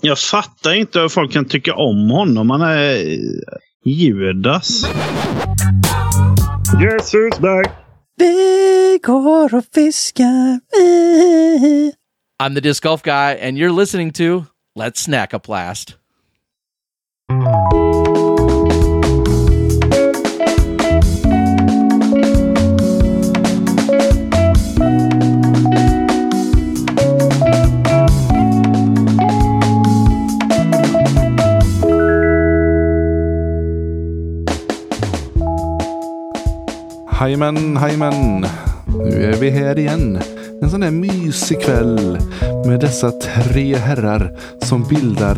Jag fattar inte hur folk kan tycka om honom. Han är Judas. Yes, who's back? Vi går och fiskar. I'm the disc golf guy, and you're listening to Let's Snack a Blast. Jajamän, jajamän. Nu är vi här igen. En sån där mysig kväll med dessa tre herrar som bildar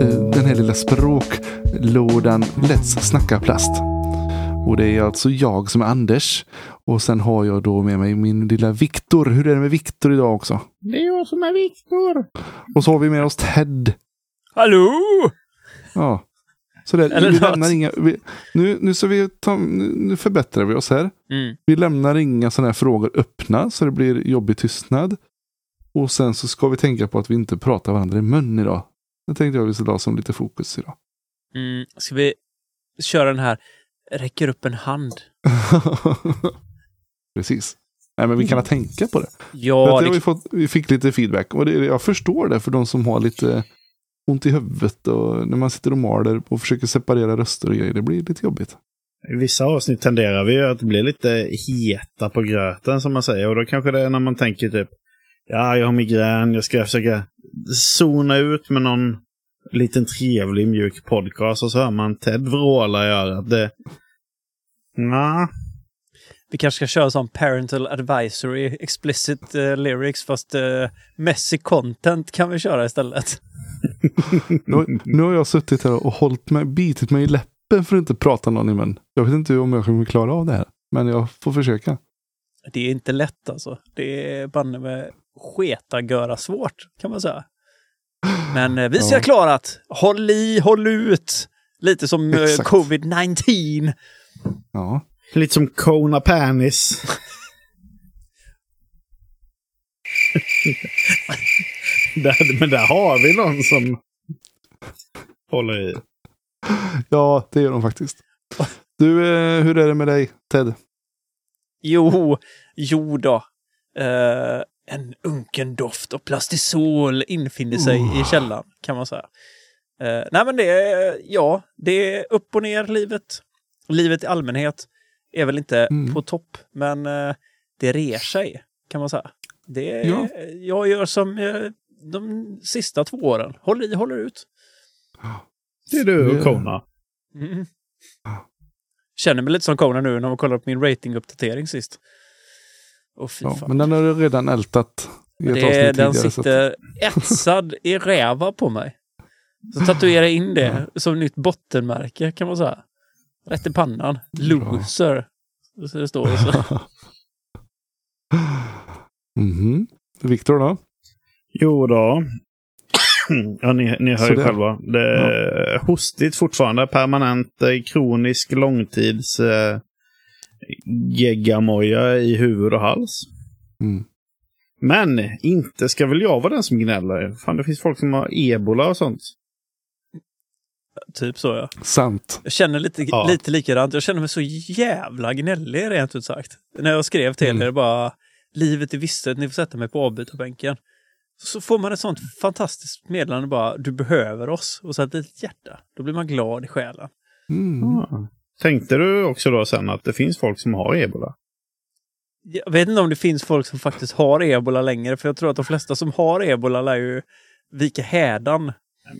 eh, den här lilla språklådan Let's snacka plast. Och det är alltså jag som är Anders. Och sen har jag då med mig min lilla Viktor. Hur är det med Viktor idag också? Det är jag som är Viktor. Och så har vi med oss Ted. Hallå! Ja. Så där, Eller vi något. lämnar inga, vi, nu, nu, så vi ta, nu, förbättrar vi oss här. Mm. Vi lämnar inga sådana här frågor öppna så det blir jobbig tystnad. Och sen så ska vi tänka på att vi inte pratar varandra i mun idag. Det tänkte jag vi skulle ha som lite fokus idag. Mm. Ska vi köra den här räcker upp en hand? Precis. Nej men vi kan tänka på det. Ja, det vi, fått, vi fick lite feedback och det, jag förstår det för de som har lite ont i huvudet och när man sitter och maler och försöker separera röster och grejer. Det blir lite jobbigt. I vissa avsnitt tenderar vi ju att bli lite heta på gröten som man säger. Och då kanske det är när man tänker typ Ja, jag har migrän, jag ska försöka zona ut med någon liten trevlig mjuk podcast och så hör man Ted vråla i örat. Det... Nja, vi kanske ska köra som parental advisory, explicit eh, lyrics, fast uh, messy content kan vi köra istället. Nu, nu har jag suttit här och hållit mig, bitit mig i läppen för att inte prata någon i mun. Jag vet inte om jag kommer klara av det här. Men jag får försöka. Det är inte lätt alltså. Det är banne med sketagöra svårt, kan man säga. Men eh, vi ska Ja. klara det. Håll i, håll ut. Lite som eh, Exakt. covid-19. Ja. lite som Kona Panis. där, men där har vi någon som håller i. ja, det gör de faktiskt. Du, eh, hur är det med dig, Ted? Jo, jo då. Eh, en unken doft av plastisol infinner sig i källan, kan man säga. Eh, nej, men det är, ja, det är upp och ner livet. Livet i allmänhet är väl inte Mm. på topp, men det rer sig, kan man säga. Det är, Ja. Jag gör som de sista två åren. Håller i, håller ut. Det är du och Ja. Kona. Mm. Känner mig lite som Conan nu när man kollar på min ratinguppdatering sist. Fy Ja, fan. men den har du redan ältat i ett Det, avsnitt den tidigare. så att- sitter etsad i räva på mig. Så tatuera in det som nytt bottenmärke kan man säga. Rätt i pannan. Loser. Så det står så. Mhm. Viktor då? Jo då. ja, ni, ni hör ju själva. Det är hostigt fortfarande. Permanent eh, kronisk långtids eh, geggamoja i huvud och hals. Mm. Men inte ska väl jag vara den som gnäller. Fan, det finns folk som har ebola och sånt. typ så ja. Sant. Jag känner lite, Ja. lite likadant. Jag känner mig så jävla gnällig rent ut sagt. När jag skrev till Mm. er bara livet är visst, ni får sätta mig på avbytarbänken. Så får man ett sånt fantastiskt meddelande bara, du behöver oss. Och så ett litet hjärta. Då blir man glad i själen. Mm. Ja. Tänkte du också då sen att det finns folk som har ebola? Jag vet inte om det finns folk som faktiskt har ebola längre, för jag tror att de flesta som har ebola lär ju vika hädan.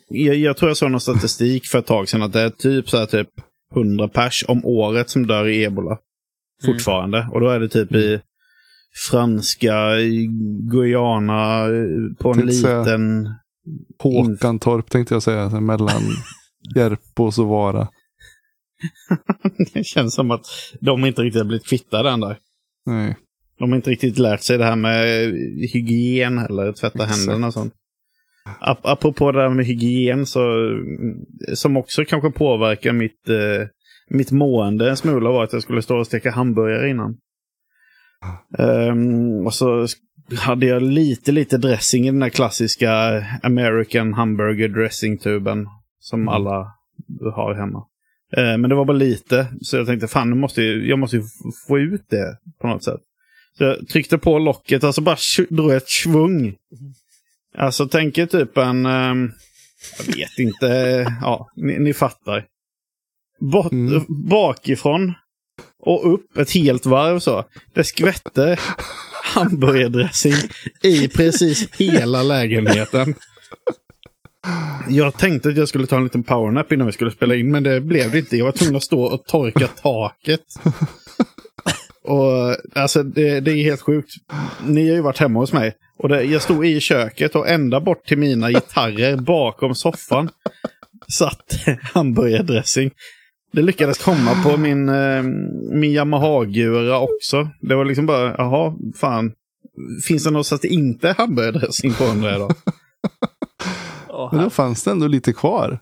Jag, jag tror jag såg någon statistik för ett tag sedan att det är typ så här typ 100 pers om året som dör i ebola. Fortfarande. Och då är det typ i franska, Guyana, på en liten... Håkantorp tänkte jag säga. Mellan Järpås och Vara. det känns som att de inte riktigt har blivit kvitta den där. Nej. De har inte riktigt lärt sig det här med hygien eller tvätta Exakt. händerna och sånt. Ap- apropå det här med hygien så, som också kanske påverkar mitt, eh, mitt mående en smula var att jag skulle stå och steka hamburgare innan. Ehm, och så hade jag lite, lite dressing i den där klassiska American hamburger dressing-tuben. Som Mm. alla har hemma. Ehm, men det var bara lite. Så jag tänkte fan, nu måste jag, jag måste få ut det på något sätt. Så jag tryckte på locket och så bara drog jag ett svung. Alltså tänk er typ en... ehm, jag vet inte. Ja, ni, ni fattar. Bort, Mm. Bakifrån och upp ett helt varv så. Det skvätte hamburgardressing i precis hela lägenheten. Jag tänkte att jag skulle ta en liten powernap innan vi skulle spela in, men det blev det inte. Jag var tvungen att stå och torka taket. Och alltså det, det är helt sjukt. Ni har ju varit hemma hos mig. Och det, jag stod i köket och ända bort till mina gitarrer bakom soffan satt hamburgardressing. Det lyckades komma på min, eh, min Yamaha-gura också. Det var liksom bara, jaha, fan. Finns det något så att det inte är hamburgardressing på den där då? Men då fanns det ändå lite kvar.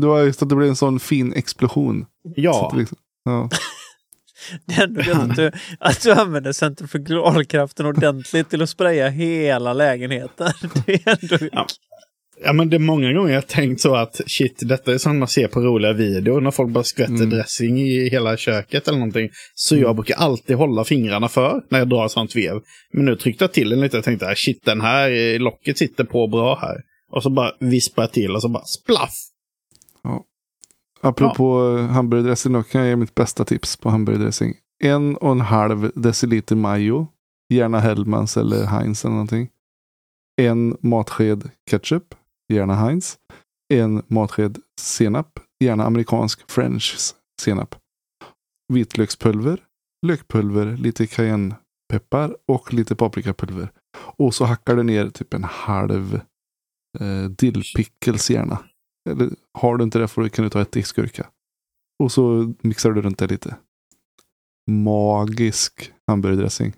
Det var just att det blev en sån fin explosion. Så Ja, att det liksom, ja. Det är ändå gött att du, att du använder centrifugalkraften ordentligt till att spraya hela lägenheten. Det är ändå... Ja. Ja, men det är många gånger jag tänkt så att shit, detta är sånt man ser på roliga videor när folk bara skvätter Mm. dressing i hela köket eller någonting. Så jag brukar alltid hålla fingrarna för när jag drar sånt vev. Men nu tryckte jag till den lite och tänkte ah, shit, den här eh, locket sitter på bra här. Och så bara vispar jag till och så bara splaff! Apropå ja. hamburgardressing, då kan jag ge mitt bästa tips på hamburgardressing. En och en halv deciliter majo. Gärna Hellmans eller Heinz eller någonting. En matsked ketchup. Gärna Heinz. En matsked senap. Gärna amerikansk french senap. Vitlökspulver. Lökpulver. Lite cayennepeppar och lite paprikapulver. Och så hackar du ner typ en halv eh, dillpickles gärna. Eller har du inte det får du, kan du ta ett diskgurka. Och så mixar du runt det lite. Magisk hamburgardressing.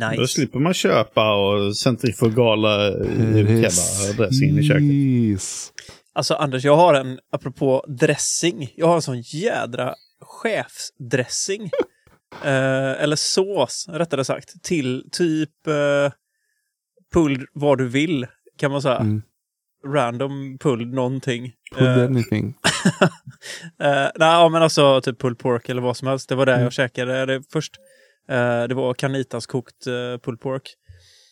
Då Nice. slipper man köpa och centrifugala kebabdressingen i köket. Alltså Anders, jag har en, apropå dressing, jag har en sån jädra chefsdressing. eh, eller sås, rättare sagt, till typ eh, pulled vad du vill, kan man säga. Mm. Random pulled någonting. Pull Eh, anything. Eh, nej, ja, men alltså typ pulled pork eller vad som helst. Det var det Mm. jag käkade det först. Eh, det var Canitas kokt uh, pulled pork.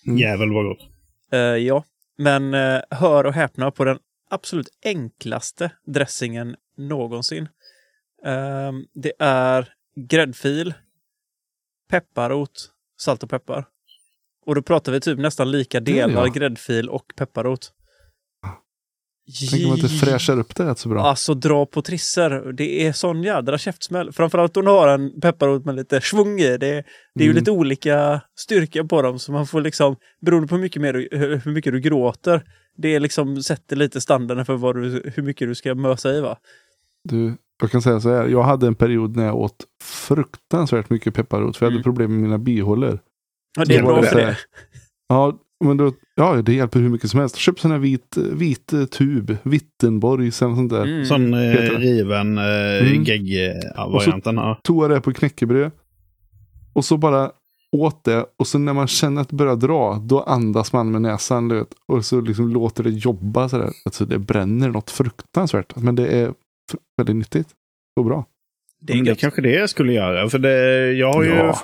Mm. Jävel vad gott. Eh, ja, men eh, hör och häpna på den absolut enklaste dressingen någonsin. Eh, det är gräddfil, pepparrot, salt och peppar. Och då pratar vi typ nästan lika delar ja. gräddfil och pepparrot. Tänk om att det fräschar upp det rätt så bra. Alltså dra på trisser. Det är sån jädra käftsmäll. Framförallt du har en pepparrot med lite svung i. Det, det är ju Mm. lite olika styrka på dem. Så man får liksom, beroende på hur mycket, mer hur mycket du gråter, det är liksom sätter lite standarden för vad du, hur mycket du ska mösa i va. Du, jag kan säga så här. Jag hade en period när jag åt fruktansvärt mycket pepparrot. För jag hade Mm. problem med mina bihålor. Ja, det är bra det för det. Ja, men då, ja, det hjälper hur mycket som helst. Köp sån här vit, vit eh, tub. Wittenborgs eller sånt där. Mm. Sån eh, riven eh, Mm. gegg-varianten. Ja. Tog jag det på knäckebröd. Och så bara åt det. Och så när man känner att det börjar dra. Då andas man med näsan. vet. Och så liksom låter det jobba sådär. Alltså det bränner något fruktansvärt. Men det är väldigt nyttigt. Och bra. Det är det kanske det jag skulle göra. För det, jag har ju Ja.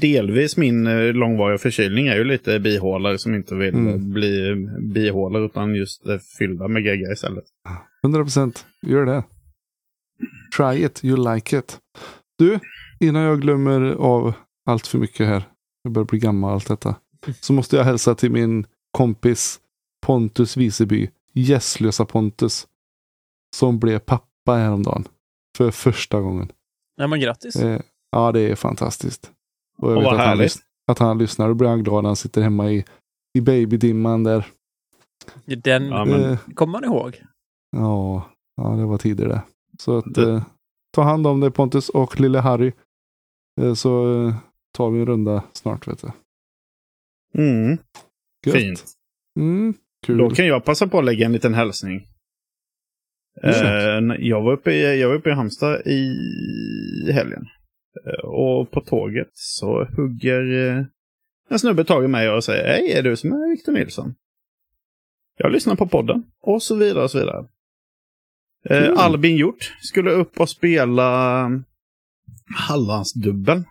delvis min eh, långvariga förkylning är ju lite bihålor som inte vill Mm. bli bihålor utan just eh, fyllda med gegga istället. 100% gör det. Try it, you like it. Du, innan jag glömmer av allt för mycket här. Jag börjar bli gammal allt detta. Så måste jag hälsa till min kompis Pontus Viseby. Gässlösa Pontus. Som blev pappa häromdagen. För första gången. Nej men grattis. Eh, ja, det är fantastiskt. Och jag Och vet vad att han, härligt. lys- att han lyssnar. Då blir han glad när han sitter hemma i, i babydimman där. Den Ja, men- Eh, kommer man ihåg. Ja, ja det var tidigare det. Så att Det- eh, ta hand om dig Pontus och lille Harry. Eh, så eh, tar vi en runda snart vet du. Mm, Gött. fint. Mm, kul. Då kan jag passa på att lägga en liten hälsning. Eh, jag, var uppe i, jag var uppe i Halmstad i helgen. Eh, Och på tåget så hugger eh, en snubbe tag i mig och säger Hej, är du som är Victor Nilsson? Jag lyssnar på podden. Och så vidare och så vidare. Eh, Kul. Albin Hjort skulle upp och spela mm, Hallandsdubbeln.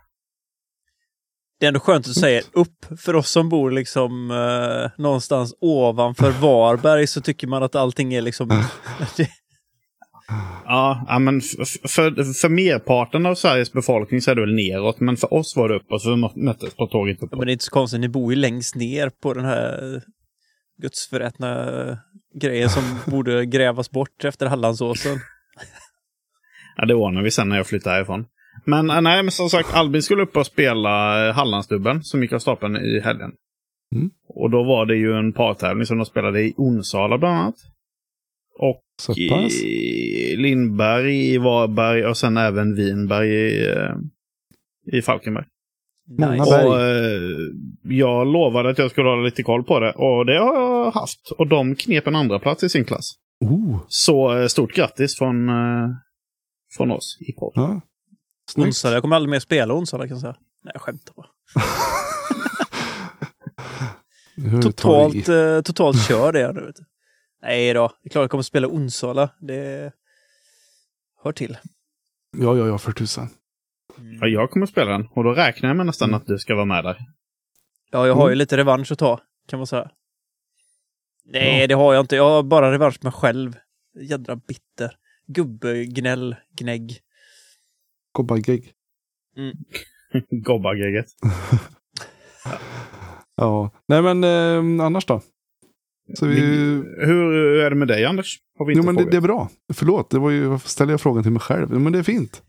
Det är ändå skönt att säga upp. För oss som bor liksom eh, någonstans ovanför Varberg så tycker man att allting är liksom... det, Ja, ja, men f- f- för, för merparten av Sveriges befolkning så är det väl neråt. Men för oss var det uppåt, så vi möttes på tåget uppåt. men det är inte så konstigt, ni bor ju längst ner på den här gudsförrättna grejen som borde grävas bort efter Hallandsåsen. Ja, det ordnar vi sen när jag flyttar härifrån. Men eh, nej, men som sagt, Albin skulle upp och spela eh, Hallandsdubben som gick av stapeln i helgen. Mm. Och då var det ju en partävling som de spelade i Onsala bland annat. Och Så pass. i Lindberg, i Varberg och sen även Vinberg i, eh, i Falkenberg. Nice. Och eh, jag lovade att jag skulle hålla lite koll på det och det har jag haft. Och de knep en andra plats i sin klass. Oh, Så eh, stort grattis från, eh, från oss i podden. ja. Onsala, jag kommer aldrig mer spela onsdag kan jag säga. Nej, jag skämtar bara. Totalt, eh, totalt kör det nu. Nej då, det är klart jag kommer spela Onsala. Det hör till. Ja, ja, ja, för tusan. Ja, jag kommer spela den och då räknar jag med nästan Mm. att du ska vara med där. Ja, jag har ju Mm. lite revansch att ta, kan man säga. Nej, Ja. det har jag inte. Jag har bara revansch med mig själv. Jädra bitter. Gubbe, gnäll, gnägg. Kobbagegg. Gobba-gegget. Ja. Nej, men eh, annars då? Så vi... Hur är det med dig Anders? Har vi Jo, inte men det, det är bra. Förlåt, det var ju, varför ställer jag frågan till mig själv? Jo, men det är fint.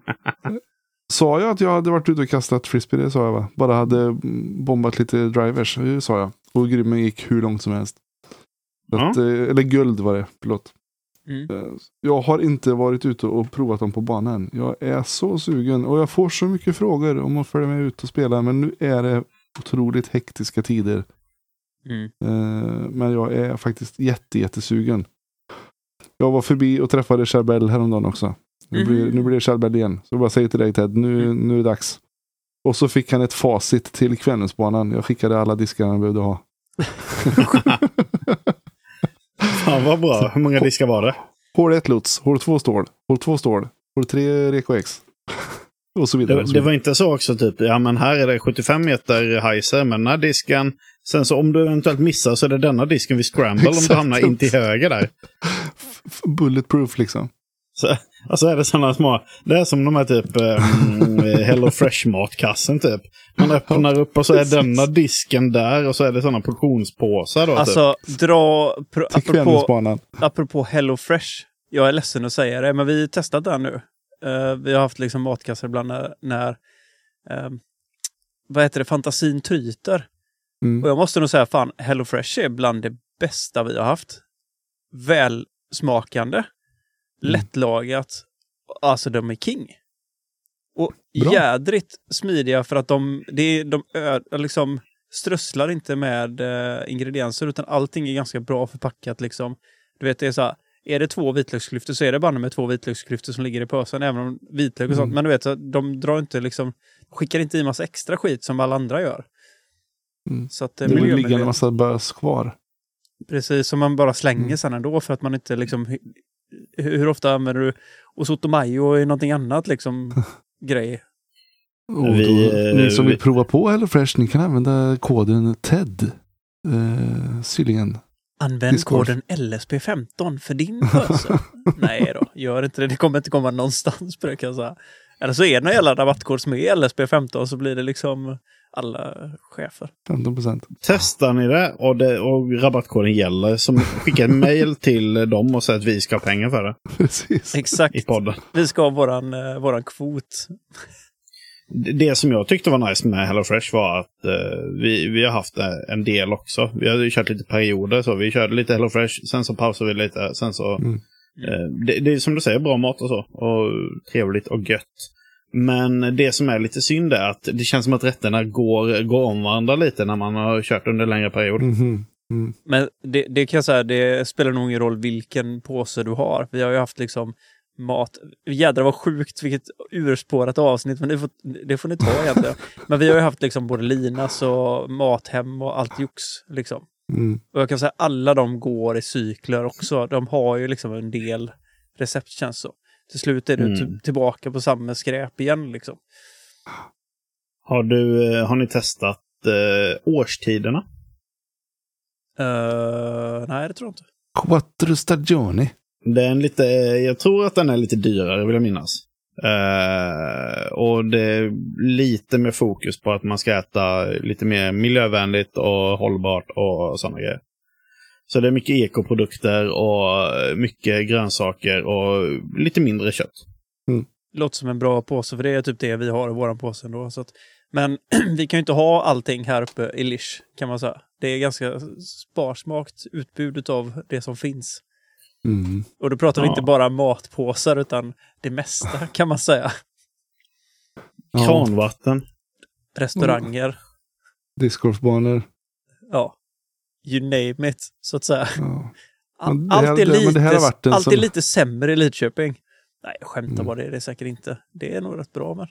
sa jag att jag hade varit ute och kastat frisbee? Det sa jag va? Bara hade bombat lite drivers, det sa jag. Och grymmen gick hur långt som helst. Att, eh, eller guld var det, förlåt. Mm. Eh, Jag har inte varit ute och provat dem på banan. Jag är så sugen och jag får så mycket frågor om att följa med ut och spela. Men nu är det otroligt hektiska tider. Mm. Eh, Men jag är faktiskt jätte, jättesugen. Jag var förbi och träffade Charbel häromdagen också. Nu blir, Mhm. nu blir det Charbel igen. Så jag bara säger till dig Ted, nu, nu är det dags. Och så fick han ett facit till Kvällensbanan. Jag skickade alla diskar han behövde ha. Fan vad bra. Hur många diskar var det? Hål 1 lots, hål 2 stål, hål 2 stål, hål 3 Reko X. och så vidare. Det, det var inte så också typ, ja men här är det 75 meter heiser med den här disken. Sen så om du eventuellt missar så är det denna disken vid scramble om du hamnar in till höger där. Bulletproof liksom. Så, och så är det sådana små, det är som de här typ um, Hello Fresh-matkassen typ. Man öppnar upp och så är denna disken där och så är det sådana portionspåsar då. typ. Alltså, dra... Pro, Till apropå, apropå Hello Fresh. Jag är ledsen att säga det, men vi har testat den nu. Eh, vi har haft liksom matkassar ibland när, när ehm, vad heter det, fantasin tryter. Mm. Och jag måste nog säga, fan, Hello Fresh är bland det bästa vi har haft. Välsmakande, Mm. lättlagat, alltså de är king. Och Bra. jädrigt smidiga för att de, det är, de ö, liksom strösslar inte med eh, ingredienser utan allting är ganska bra förpackat liksom. Du vet, det är så här, är det två vitlöksklyftor så är det bara med två vitlöksklyftor som ligger i påsen, även om vitlök och sånt. Mm. Men du vet, så de drar inte liksom, skickar inte i massa extra skit som alla andra gör. Mm. Så att eh, Det vill ligga en massa bös kvar. Precis, som man bara slänger Mm. sen ändå för att man inte liksom... Hur, hur ofta använder du Osoto Mayo i någonting annat liksom grej? Och Vi, då, eh, ni som vi- vill prova på HelloFresh, ni kan använda koden TED. Eh, Sylingen. Använd Discord. koden LSP15 för din pöse. Nej då, gör inte det. Det kommer inte komma någonstans det kan jag säga. Eller så är det någon jävla rabattkod som är LSP15 så blir det liksom alla chefer. 15 procent. Testar ni det och, det och rabattkoden gäller, som skicka ett mail till dem och säg att vi ska ha pengar för det Precis. Exakt. i podden. Vi ska ha våran, eh, våran kvot. Det- som jag tyckte var nice med HelloFresh var att eh, vi, vi har haft eh, en del också. Vi har kört lite perioder. så Vi körde lite HelloFresh, sen så pausade vi lite. Sen så, Mm. eh, det, det är som du säger, bra mat och så. Och trevligt och gött. Men det som är lite synd är att det känns som att rätterna går, går om varandra lite när man har kört under en längre period. Mhm. Mm. Men det, det kan jag säga, det spelar nog ingen roll vilken påse du har. Vi har ju haft liksom mat. Jädrar vad sjukt vilket urspårat avsnitt, men det får, det får ni ta egentligen. Men vi har ju haft liksom både Linas och Mathem och allt jox. Liksom. Mm. Och jag kan säga alla de går i cykler också. De har ju liksom en del recept känns så. Till slut är du Mm. t- tillbaka på samma skräp igen liksom. Har, du, eh, har ni testat eh, årstiderna? Uh, nej, det tror jag inte. Quattro stagioni. Det är en lite, jag tror att den är lite dyrare vill jag minnas. Eh, och det är lite mer fokus på att man ska äta lite mer miljövänligt och hållbart och sådana grejer. Så det är mycket ekoprodukter och mycket grönsaker och lite mindre kött. Låter som en bra påse, för det är typ det vi har i våran påse ändå. Så att, men vi kan ju inte ha allting här uppe i Lish, kan man säga. Det är ganska sparsmakt utbud av det som finns. Mm. Och då pratar vi Ja. inte bara matpåsar, utan det mesta kan man säga. Ja, Kranvatten. Restauranger, discgolfbanor. ja. You name it, så att säga. Ja. Allt är lite, allt är lite sämre i Lidköping. Nej, jag skämtar Mm. bara, det är det säkert inte. Det är nog rätt bra men.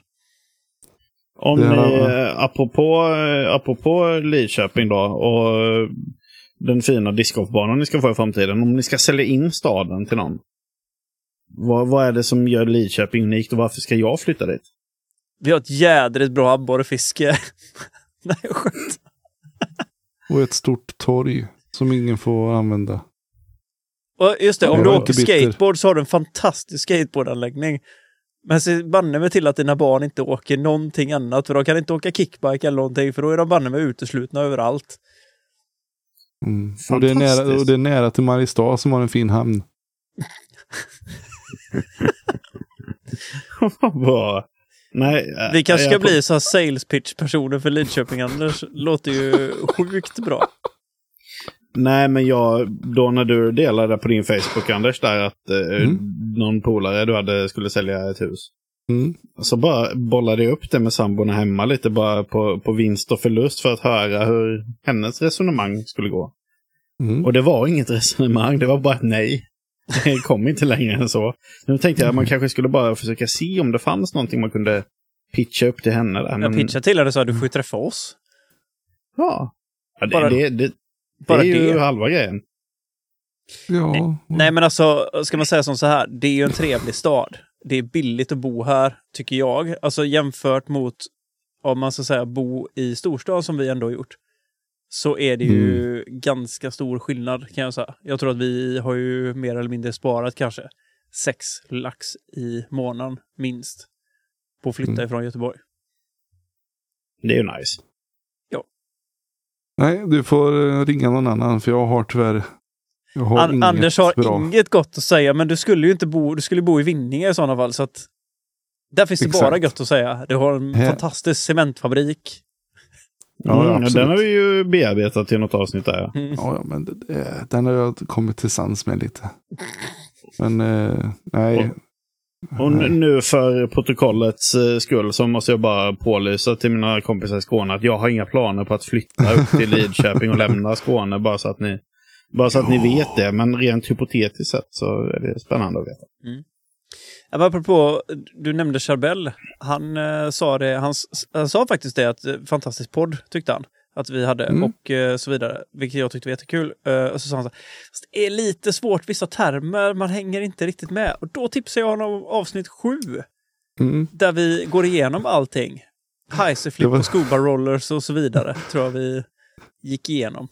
Om ni, eh, apropå, eh, apropå Lidköping då och eh, den fina discgolfbanan ni ska få i framtiden. Om ni ska sälja in staden till någon. Vad, vad är det som gör Lidköping unikt och varför ska jag flytta dit? Vi har ett jädrigt bra abborrefiske. Nej, jag skämtar. Och ett stort torg som ingen får använda. Och just det, om du är åker skateboard så har du en fantastisk skateboardanläggning. Men se banne mig till att dina barn inte åker någonting annat, för de kan inte åka kickbike eller någonting, för då är de banne mig uteslutna överallt. Mm. Och, det är nära, Fantastiskt. och det är nära till Mariestad som har en fin hamn. Vad? Nej, eh, Vi kanske ska jag- bli så här sales pitch-personer för Lidköping, Anders. Låter ju sjukt bra. Nej, men jag, då när du delade på din Facebook, Anders, där att eh, Mm. någon polare du hade skulle sälja ett hus. Mm. Så bara bollade jag upp det med samborna hemma lite bara på, på vinst och förlust för att höra hur hennes resonemang skulle gå. Mm. Och det var inget resonemang, det var bara ett nej. Det kom inte längre än så. Nu tänkte jag att man kanske skulle bara försöka se om det fanns någonting man kunde pitcha upp till henne. Där. Jag Men, pitchade till henne och sa du får träffa oss. Ja. ja det, Bara- det, det, det Bara är ju det. halva grejen. Ja. Nej men alltså, ska man säga som så här, det är ju en trevlig stad. Det är billigt att bo här, tycker jag. Alltså jämfört mot, om man ska säga bo i storstad som vi ändå har gjort, så är det ju ganska stor skillnad kan jag säga. Jag tror att vi har ju mer eller mindre sparat kanske sex lax i månaden minst på att flytta Mm. ifrån Göteborg. Det är ju nice. Nej, du får eh, ringa någon annan för jag har tyvärr jag har An- inget Anders har bra. inget gott att säga, men du skulle ju inte bo, du skulle bo i Vinninge i sådana fall. Så att där finns det Exakt. bara gott att säga. Du har en Här- fantastisk cementfabrik. Ja, Mm, absolut. den har vi ju bearbetat till något avsnitt där. Mm. Ja, ja, men det, det, den har jag kommit till sans med lite. Men eh, nej. Och nej. n- nu för protokollets eh, skull så måste jag bara pålysa till mina kompisar i Skåne att jag har inga planer på att flytta upp till Lidköping och lämna Skåne bara så att ni, bara så att ni vet det. Men rent hypotetiskt sett så är det spännande att veta. Ja, men apropå, du nämnde Charbel. Han eh, sa det, han, han sa faktiskt det att eh, fantastisk podd tyckte han att vi hade Mm. och eh, så vidare, vilket jag tyckte var jättekul. Eh, och så sa han så här, "Fast det är lite svårt vissa termer, man hänger inte riktigt med. Och då tipsade jag honom om avsnitt sju, Mm. där vi går igenom allting. Heiserflip var- och scuba rollers och så vidare, tror jag vi gick igenom.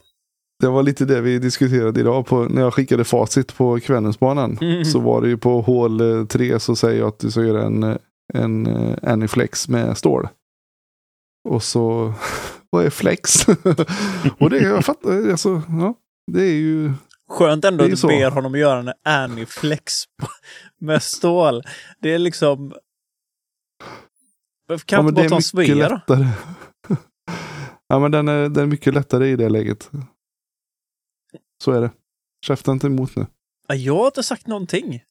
Det var lite det vi diskuterade idag på, när jag skickade facit på Kvällensbanan. Mm. Så var det ju på hål eh, tre så säger jag att du ska göra en, eh, en eh, Aniflex med stål. Och så, vad är flex? och det, jag fattar, alltså, ja, det är ju, Skönt ändå att du så. ber honom göra en Aniflex med stål. Det är liksom... Varför kan ja, inte bara ta en Svea då? lättare. ja, men den är, den är mycket lättare i det läget. Så är det. Käfta inte emot nu. Ja, jag har inte sagt någonting.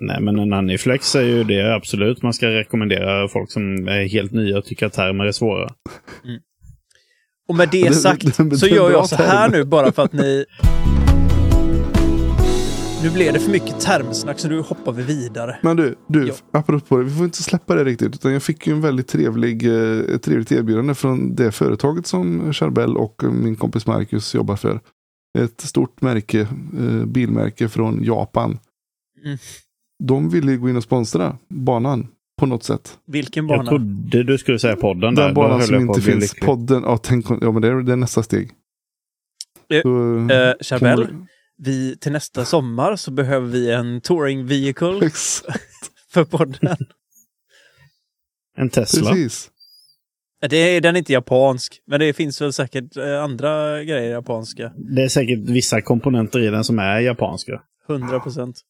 Nej, men en Aniflex är ju det absolut man ska rekommendera folk som är helt nya och tycker att termer är svåra. Och med det sagt det- det- så det är gör jag så här nu bara för att ni... Nu blev det för mycket termsnack så nu hoppar vi vidare. Men du, du apropå det, vi får inte släppa det riktigt. Utan jag fick ju en väldigt trevlig, eh, ett trevligt erbjudande från det företaget som Charbel och min kompis Marcus jobbar för. Ett stort märke, eh, bilmärke från Japan. Mm. De ville ju gå in och sponsra banan på något sätt. Vilken Jag bana? trodde du skulle säga podden där. Den Då banan som jag inte finns. lycklig. Podden, ja, tänk, ja men det är, det är nästa steg. Så, Eh, Charbel, vi, till nästa sommar så behöver vi en touring vehicle du- Ex- för podden. En Tesla. Precis. Det är, den är inte japansk, men det finns väl säkert eh, andra grejer japanska. Det är säkert vissa komponenter i den som är japanska. 100 procent.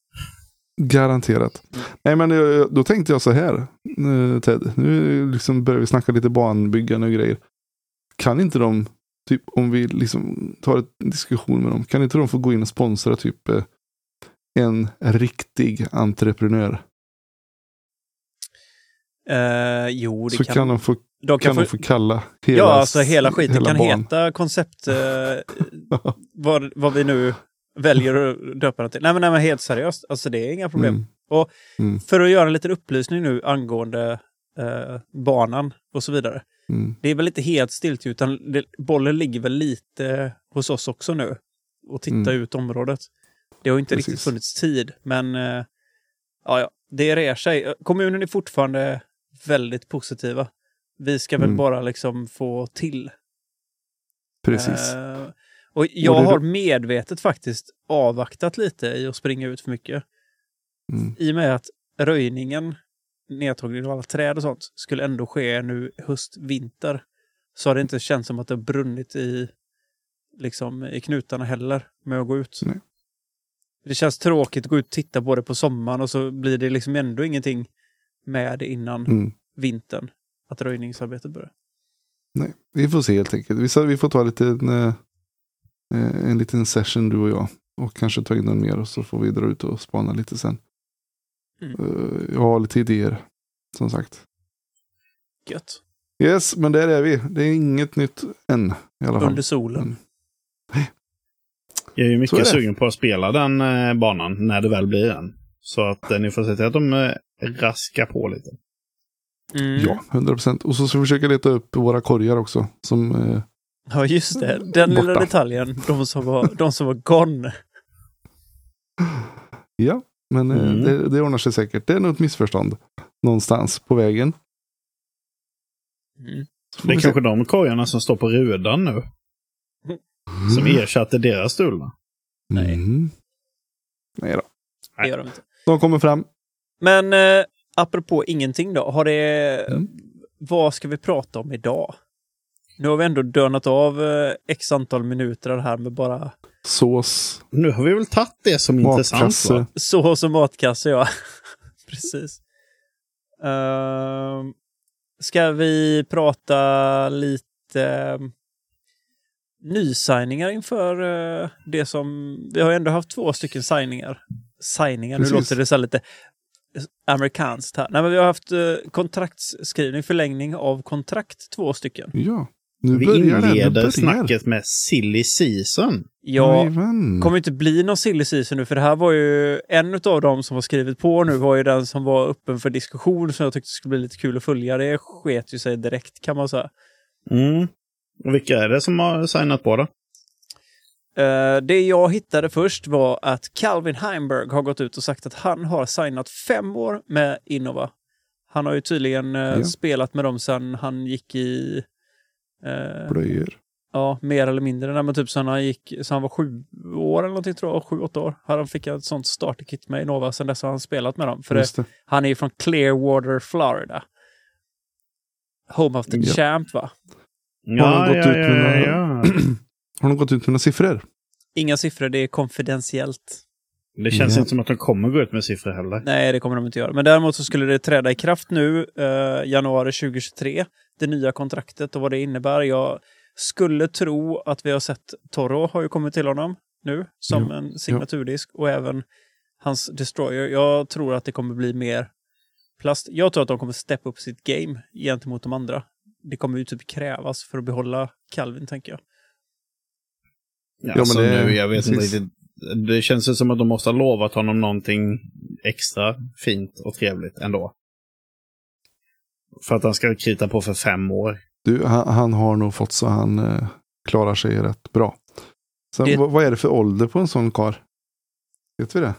Garanterat. Nej men eh, då tänkte jag så här. eh, Ted, nu liksom börjar vi snacka lite banbyggande och grejer. Kan inte de, typ om vi liksom tar en diskussion med dem, kan inte de få gå in och sponsra typ eh, en riktig entreprenör? Eh, jo, det Så kan, kan, de få, de kan få, de få kalla hela, Ja, alltså hela skiten hela kan ban. heta koncept... Eh, vad, vad vi nu väljer att döpa det till. Nej men, nej, men helt seriöst, alltså det är inga problem. Mm. Och Mm. För att göra en liten upplysning nu angående eh, banan och så vidare. Mm. Det är väl inte helt stilt utan det, bollen ligger väl lite hos oss också nu. Och titta Mm. ut området. Det har inte riktigt Precis. funnits tid, men eh, ja, det rär sig. Kommunen är fortfarande väldigt positiva. Vi ska väl Mm. bara liksom få till. Precis. Eh, och jag Och har medvetet faktiskt avvaktat lite i att springa ut för mycket. Mm. I och med att röjningen, nedtagningen av alla träd och sånt, skulle ändå ske nu höst, vinter. Så har det inte känts som att det har brunnit i, liksom, i knutarna heller med att gå ut. Nej. Det känns tråkigt att gå ut och titta på det på sommaren och så blir det liksom ändå ingenting med det innan Mm. vintern. Att röjningsarbetet börjar. Nej, vi får se helt enkelt. Vi, får ta lite, en, eh, en liten session du och jag. Och kanske ta in någon mer och så får vi dra ut och spana lite sen. Mm. Eh, jag har lite idéer. Som sagt. Gött. Yes, men där är vi. Det är inget nytt än. I alla fall. Under solen. Mm. Jag är ju är mycket det. sugen på att spela den eh, banan när det väl blir en. Så att eh, ni får se till att de eh, raskar på lite. Mm. Ja, 100 procent. Och så ska vi försöka leta upp våra korgar också. Som, eh, ja, just det. Den lilla Borta. detaljen. De som var, de som var gone. ja, men eh, Mm. det, det ordnar sig säkert. Det är nog ett missförstånd. Någonstans på vägen. Mm. Det är se. kanske de korgarna som står på rudan nu. Som ersatte deras stulna. Nej. Mm. Nej då. Det gör de inte. De kommer fram. Men eh, apropå ingenting då. Har det, Mm. Vad ska vi prata om idag? Nu har vi ändå dönat av eh, x antal minuter här med bara Sås. Nu har vi väl tagit det som intressant Matkasse. va? sås och matkasse, ja. Precis. Uh, ska vi prata lite eh, nysigningar inför eh, det som... Vi har ju ändå haft två stycken signingar. Signingar, nu Precis. låter det så här lite amerikanskt här. Nej, men vi har haft eh, kontraktsskrivning, förlängning av kontrakt, två stycken. Ja. Nu Vi det. Inleder börjar. snacket med silly season. Ja, Jajamän. kommer inte bli någon silly season nu, för det här var ju en av dem som har skrivit på nu var ju den som var öppen för diskussion som jag tyckte skulle bli lite kul att följa. Det sket ju sig direkt kan man säga. Mm. Och vilka är det som har signat på då? Eh, det jag hittade först var att Calvin Heimberg har gått ut och sagt att han har signat fem år med Innova. Han har ju tydligen eh, Ja. spelat med dem sedan han gick i... eh, Blöjor. Ja, mer eller mindre. Nej, men typ sen han gick, så han var sju år eller någonting tror jag, sju, åtta år. Han fick ett sånt starterkit med Innova, sen dess har han spelat med dem. För det, det. han är ju från Clearwater, Florida. Home of the Ja. Champ va? Har de gått ut med några- ja. Har de gått ut med några siffror? Inga siffror, det är konfidentiellt. Det känns Ja. inte som att de kommer gå ut med siffror heller. Nej, det kommer de inte göra. Men däremot så skulle det träda i kraft nu, eh, januari 2023, det nya kontraktet och vad det innebär. Jag skulle tro att vi har sett Toro har ju kommit till honom nu som Ja, en signaturdisk och även hans Destroyer. Jag tror att det kommer bli mer plast. Jag tror att de kommer steppa upp sitt game gentemot de andra. Det kommer ju typ krävas för att behålla Calvin, tänker jag. Ja, men så det- nu, jag vet inte riktigt. det känns ju som att de måste ha lovat honom någonting extra fint och trevligt ändå. För att han ska krita på för fem år. Du, han, han har nog fått så han eh, klarar sig rätt bra. Sen, Det- vad, är det för ålder på en sån kar? Vet vi det?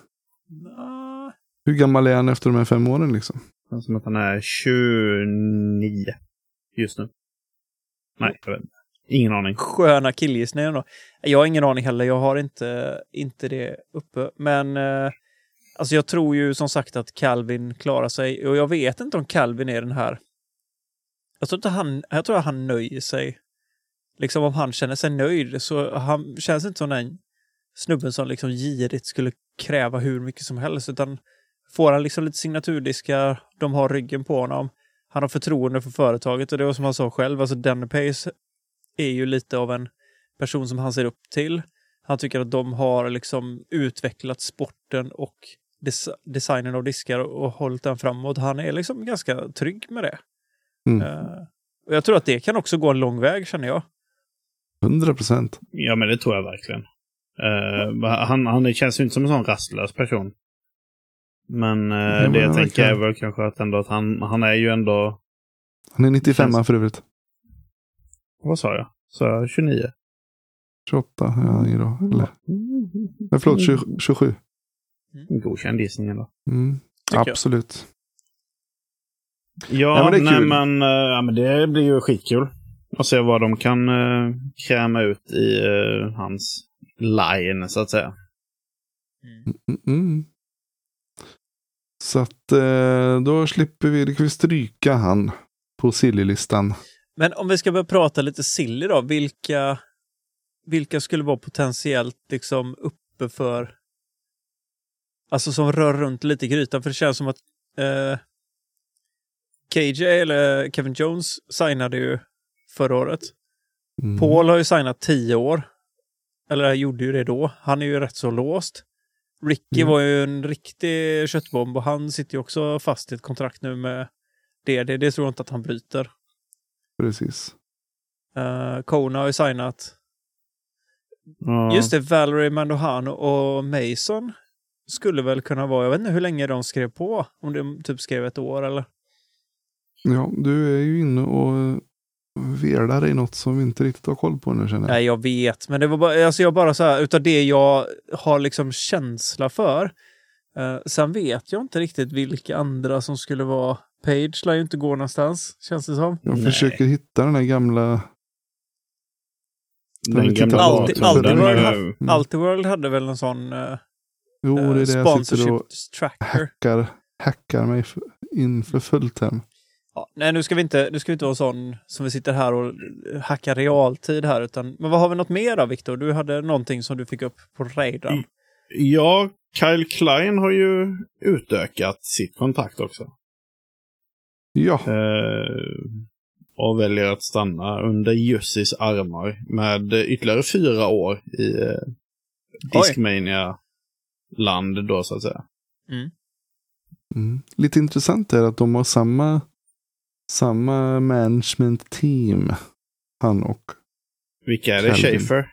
Ah, Hur gammal är han efter de här fem åren liksom? Känns Som att han är 29 just nu. Nej, jag vet inte. Ingen aning. Sköna killgissningar då. Jag har ingen aning heller. Jag har inte, inte det uppe. Men eh, alltså jag tror ju som sagt att Calvin klarar sig. Och jag vet inte om Calvin är den här... Jag tror, inte han, jag tror att han nöjer sig. Liksom om han känner sig nöjd så han känns inte som den snubben som liksom girigt skulle kräva hur mycket som helst. Utan får han liksom lite signaturdiskar, de har ryggen på honom. Han har förtroende för företaget och det var som han sa själv, alltså Danny Pace är ju lite av en person som han ser upp till. Han tycker att de har liksom utvecklat sporten och des- designen av diskar och hållit den framåt. Han är liksom ganska trygg med det. Mm. Eh, och jag tror att det kan också gå en lång väg, känner jag. 100 procent. Ja, men det tror jag verkligen. Eh, han, han känns ju inte som en sån rastlös person. Men, eh, men det jag tänker är väl kanske att, ändå att han, han är ju ändå... Han är 95 Känns- för övrigt. Vad sa jag? Så jag 29? 28 är han idag. Eller? Nej, förlåt, 20, 27. Godkänd gissning ändå. Mm. Tycker jag. Absolut. Ja, Ja, men nej, men, eh, ja, men det blir ju skitkul. Att se vad de kan uh, kräma ut i eh, hans line, så att säga. Mm, mm. Så att eh, då slipper vi, då kan vi stryka han på silly-listan. Men om vi ska börja prata lite silly då, vilka, vilka skulle vara potentiellt liksom uppe för... Alltså som rör runt lite i grytan, för det känns som att eh, KJ, eller Kevin Jones, signade ju förra året. Mm. Paul har ju signat tio år. Eller gjorde ju det då. Han är ju rätt så låst. Ricky Mm. var ju en riktig köttbomb och han sitter ju också fast i ett kontrakt nu med. Det, det tror jag inte att han bryter. Precis. Uh, Kona har ju signat. Ja. Just det, Valerie Mandohano och Mason skulle väl kunna vara, jag vet inte hur länge de skrev på. Om de typ skrev ett år eller? Ja, du är ju inne och eh, velar i något som vi inte riktigt har koll på nu känner jag. Nej, jag vet, men det var bara, alltså jag bara så här, utav det jag har liksom känsla för. Uh, sen vet jag inte riktigt vilka andra som skulle vara Page lär ju inte gå någonstans, känns det som. Jag Nej. försöker hitta den här gamla... Den gamla den, World, eh, ha- Mm. alltid World hade väl en sån uh, Jo, det är det jag sitter och tracker. hackar, hackar mig in för fullt här. Ja, nej, nu ska, vi inte, nu ska vi inte vara sån som vi sitter här och hackar realtid här. Utan, men vad har vi något mer då, Viktor? Du hade någonting som du fick upp på radarn. Mm. Ja, Kyle Klein har ju utökat sitt kontrakt också. Ja, Eh, och väljer att stanna under Jussis armar med ytterligare fyra år i eh, Discmania-land då så att säga. mm. lite intressant är att de har samma, samma management team. Han och Vilka är det? Schaefer?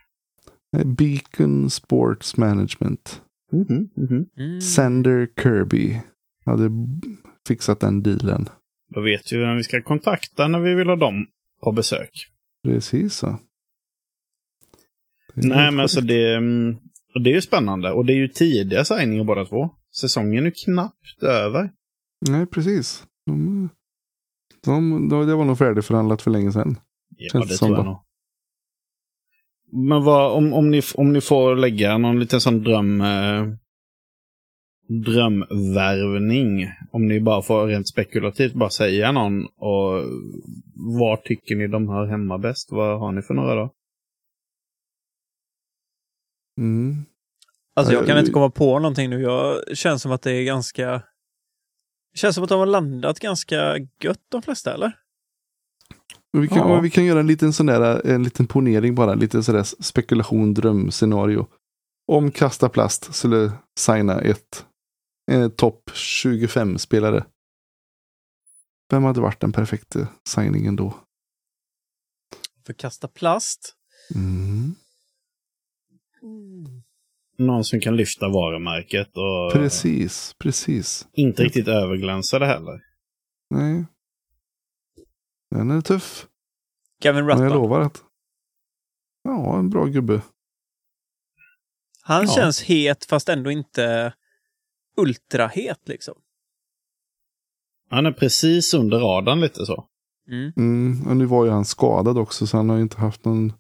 Beacon Sports Management. Mhm, mhm. Mm. Sander Kirby hade fixat den dealen. Då vet vi vem vi ska kontakta när vi vill ha dem på besök. Precis så. Nej, men alltså det, mm, och det är ju spännande. Och det är ju tidiga signingar båda två. Säsongen är knappt över. Nej, precis. De, de, de, det var nog färdigförhandlat för länge sedan. Ja, det tror jag nog. Men vad, om, om, ni, om ni får lägga någon liten sån dröm... Eh, drömvärvning. Om ni bara får rent spekulativt bara säga någon. Och var tycker ni de hör hemma bäst? Vad har ni för några då? Mm. Alltså jag Ja, kan inte komma på någonting nu. Jag känns som att det är ganska... Det känns som att de har landat ganska gött de flesta, eller? Vi, kan, Ja. vi kan göra en liten sån där, en liten ponering bara, lite sådär spekulation, drömscenario. Om Kasta Plast skulle signa ett eh, topp 25-spelare. Vem hade varit den perfekta signingen då? För kasta plast. Mm. Någon som kan lyfta varumärket och Precis, precis. inte riktigt överglänsa det heller. Nej. Den är tuff. Gavin Men jag lovar att... Ja, en bra gubbe. Han Ja. känns het fast ändå inte ultrahet liksom. Han är precis under radarn lite så. Mm. Mm, och nu var ju han skadad också så han har ju inte haft någon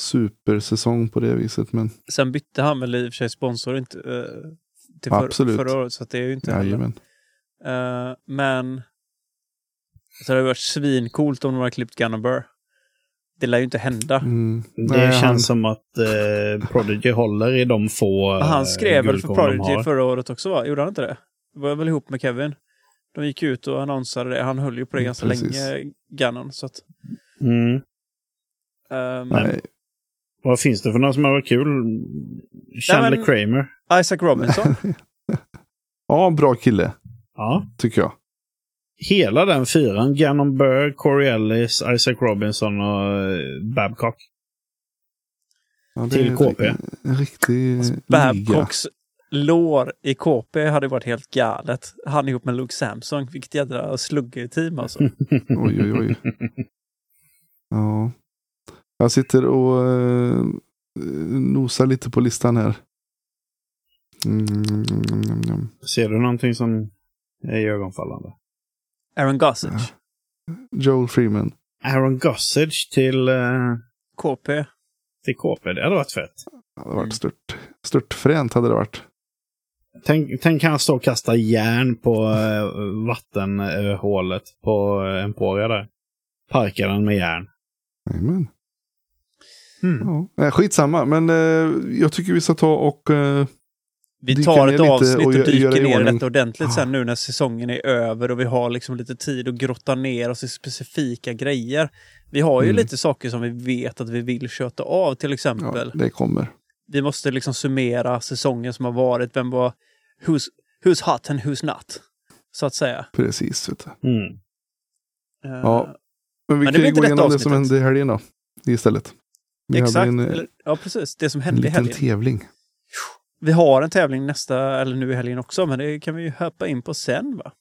supersäsong på det viset. Men Sen bytte han väl i och för sig sponsor inte, eh, till för, förra året, så att det är ju inte heller. Eh, men så det hade varit svincoolt om de hade klippt Gunnar Burr. Det lär ju inte hända. Mm. Det Nej, känns han, som att eh, Prodigy håller i de få Han eh, skrev väl för Prodigy förra året också va? Gjorde han inte det? Det var väl ihop med Kevin. De gick ut och annonsade det. Han höll ju på det Mm, ganska precis. länge, Gunnan. Så att, Mm. ehm, nej, Vad finns det för någon som har varit kul? Chandler men- Kramer. Isaac Robinson. ja, bra kille Ja. tycker jag. Hela den fyran. Gannon Burr, Corey Ellis, Isaac Robinson och eh, Babcock. Ja, det Till en KP. ri- En riktig liga. Babcocks lår i KP hade varit helt galet. Han ihop med Luke Samson. Vilket jädra slugger-team alltså. Oj, oj, oj. Ja. Jag sitter och eh, nosar lite på listan här. Mm, mm, mm, mm. Ser du någonting som är ögonfallande? Aaron Gossage. Joel Freeman. Aaron Gossage till, eh, KP. till KP. Det hade varit fett. Det hade varit stört, stört fränt hade det varit. Tänk, tänk han stå och kasta järn på eh, vattenhålet på eh, Emporia där. Parkar den med järn. Jajamän. Mm. Ja. Skitsamma, men eh, jag tycker vi ska ta och... Eh, Vi tar ett avsnitt och, och dyker ner i ordning. detta ordentligt sen nu när säsongen är över och vi har liksom lite tid att grotta ner oss i specifika grejer. Vi har ju Mm. lite saker som vi vet att vi vill köta av till ja, exempel. det kommer. Vi måste liksom summera säsongen som har varit. Vem var... Who's, who's hot and who's not? Så att säga. Precis. Vet du. Mm. Eh, Ja, Men vi Men kan ju inte gå igenom det som hände i helgen då. Istället. Vi Exakt. en, eh, Eller, ja, precis. Det som en hände i helgen. tävling. Vi har en tävling nästa, eller nu i helgen också, men det kan vi ju hoppa in på sen va?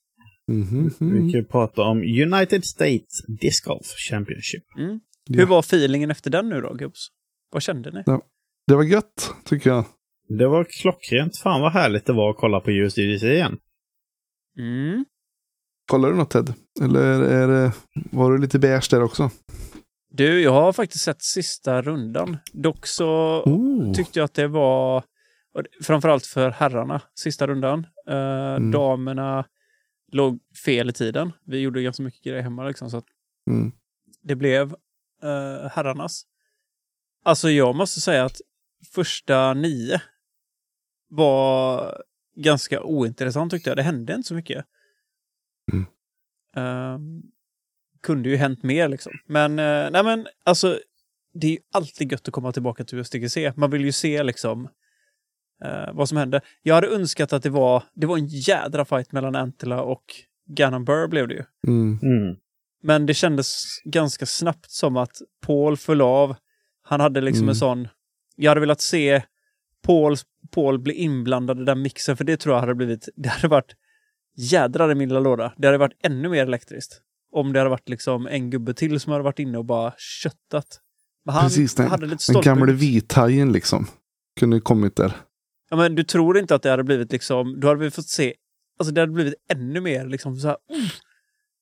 Mhm, Vi mhm. kan ju prata om United States Disc Golf Championship. Mm. Ja. Hur var feelingen efter den nu då, gubbs? Vad kände ni? Det var gött, tycker jag. Det var klockrent. Fan vad härligt det var att kolla på USDC igen. Mm. Kollar du något Ted? Eller är det, var du lite beige där också? Du, jag har faktiskt sett sista rundan. Dock så Oh. tyckte jag att det var, framförallt för herrarna, sista rundan. Eh, Mm. Damerna låg fel i tiden. Vi gjorde ganska mycket grejer hemma liksom, så Mm. det blev uh, herrarnas. Alltså jag måste säga att första nio var ganska ointressant tyckte jag. Det hände inte så mycket. Mm. Ehm, kunde ju hänt mer liksom. Men, eh, nej men alltså, det är ju alltid gött att komma tillbaka till USDGC. Man vill ju se liksom eh, vad som hände. Jag hade önskat att det var, det var en jädra fight mellan Antilla och Gannon Burr blev det ju. Mm. Mm. Men det kändes ganska snabbt som att Paul föll av. Han hade liksom Mm. en sån... Jag hade velat se Paul, Paul bli inblandad i den mixen, för det tror jag hade blivit... Det hade varit jädrar i min lilla låda. Det hade varit ännu mer elektriskt. Om det hade varit liksom en gubbe till som hade varit inne och bara köttat. Men han Precis, den, hade lite den ut. vithajen liksom. Kunde kommit där. Ja, men du tror inte att det hade blivit liksom... Då hade vi fått se... Alltså det hade blivit ännu mer liksom så här... "Mm."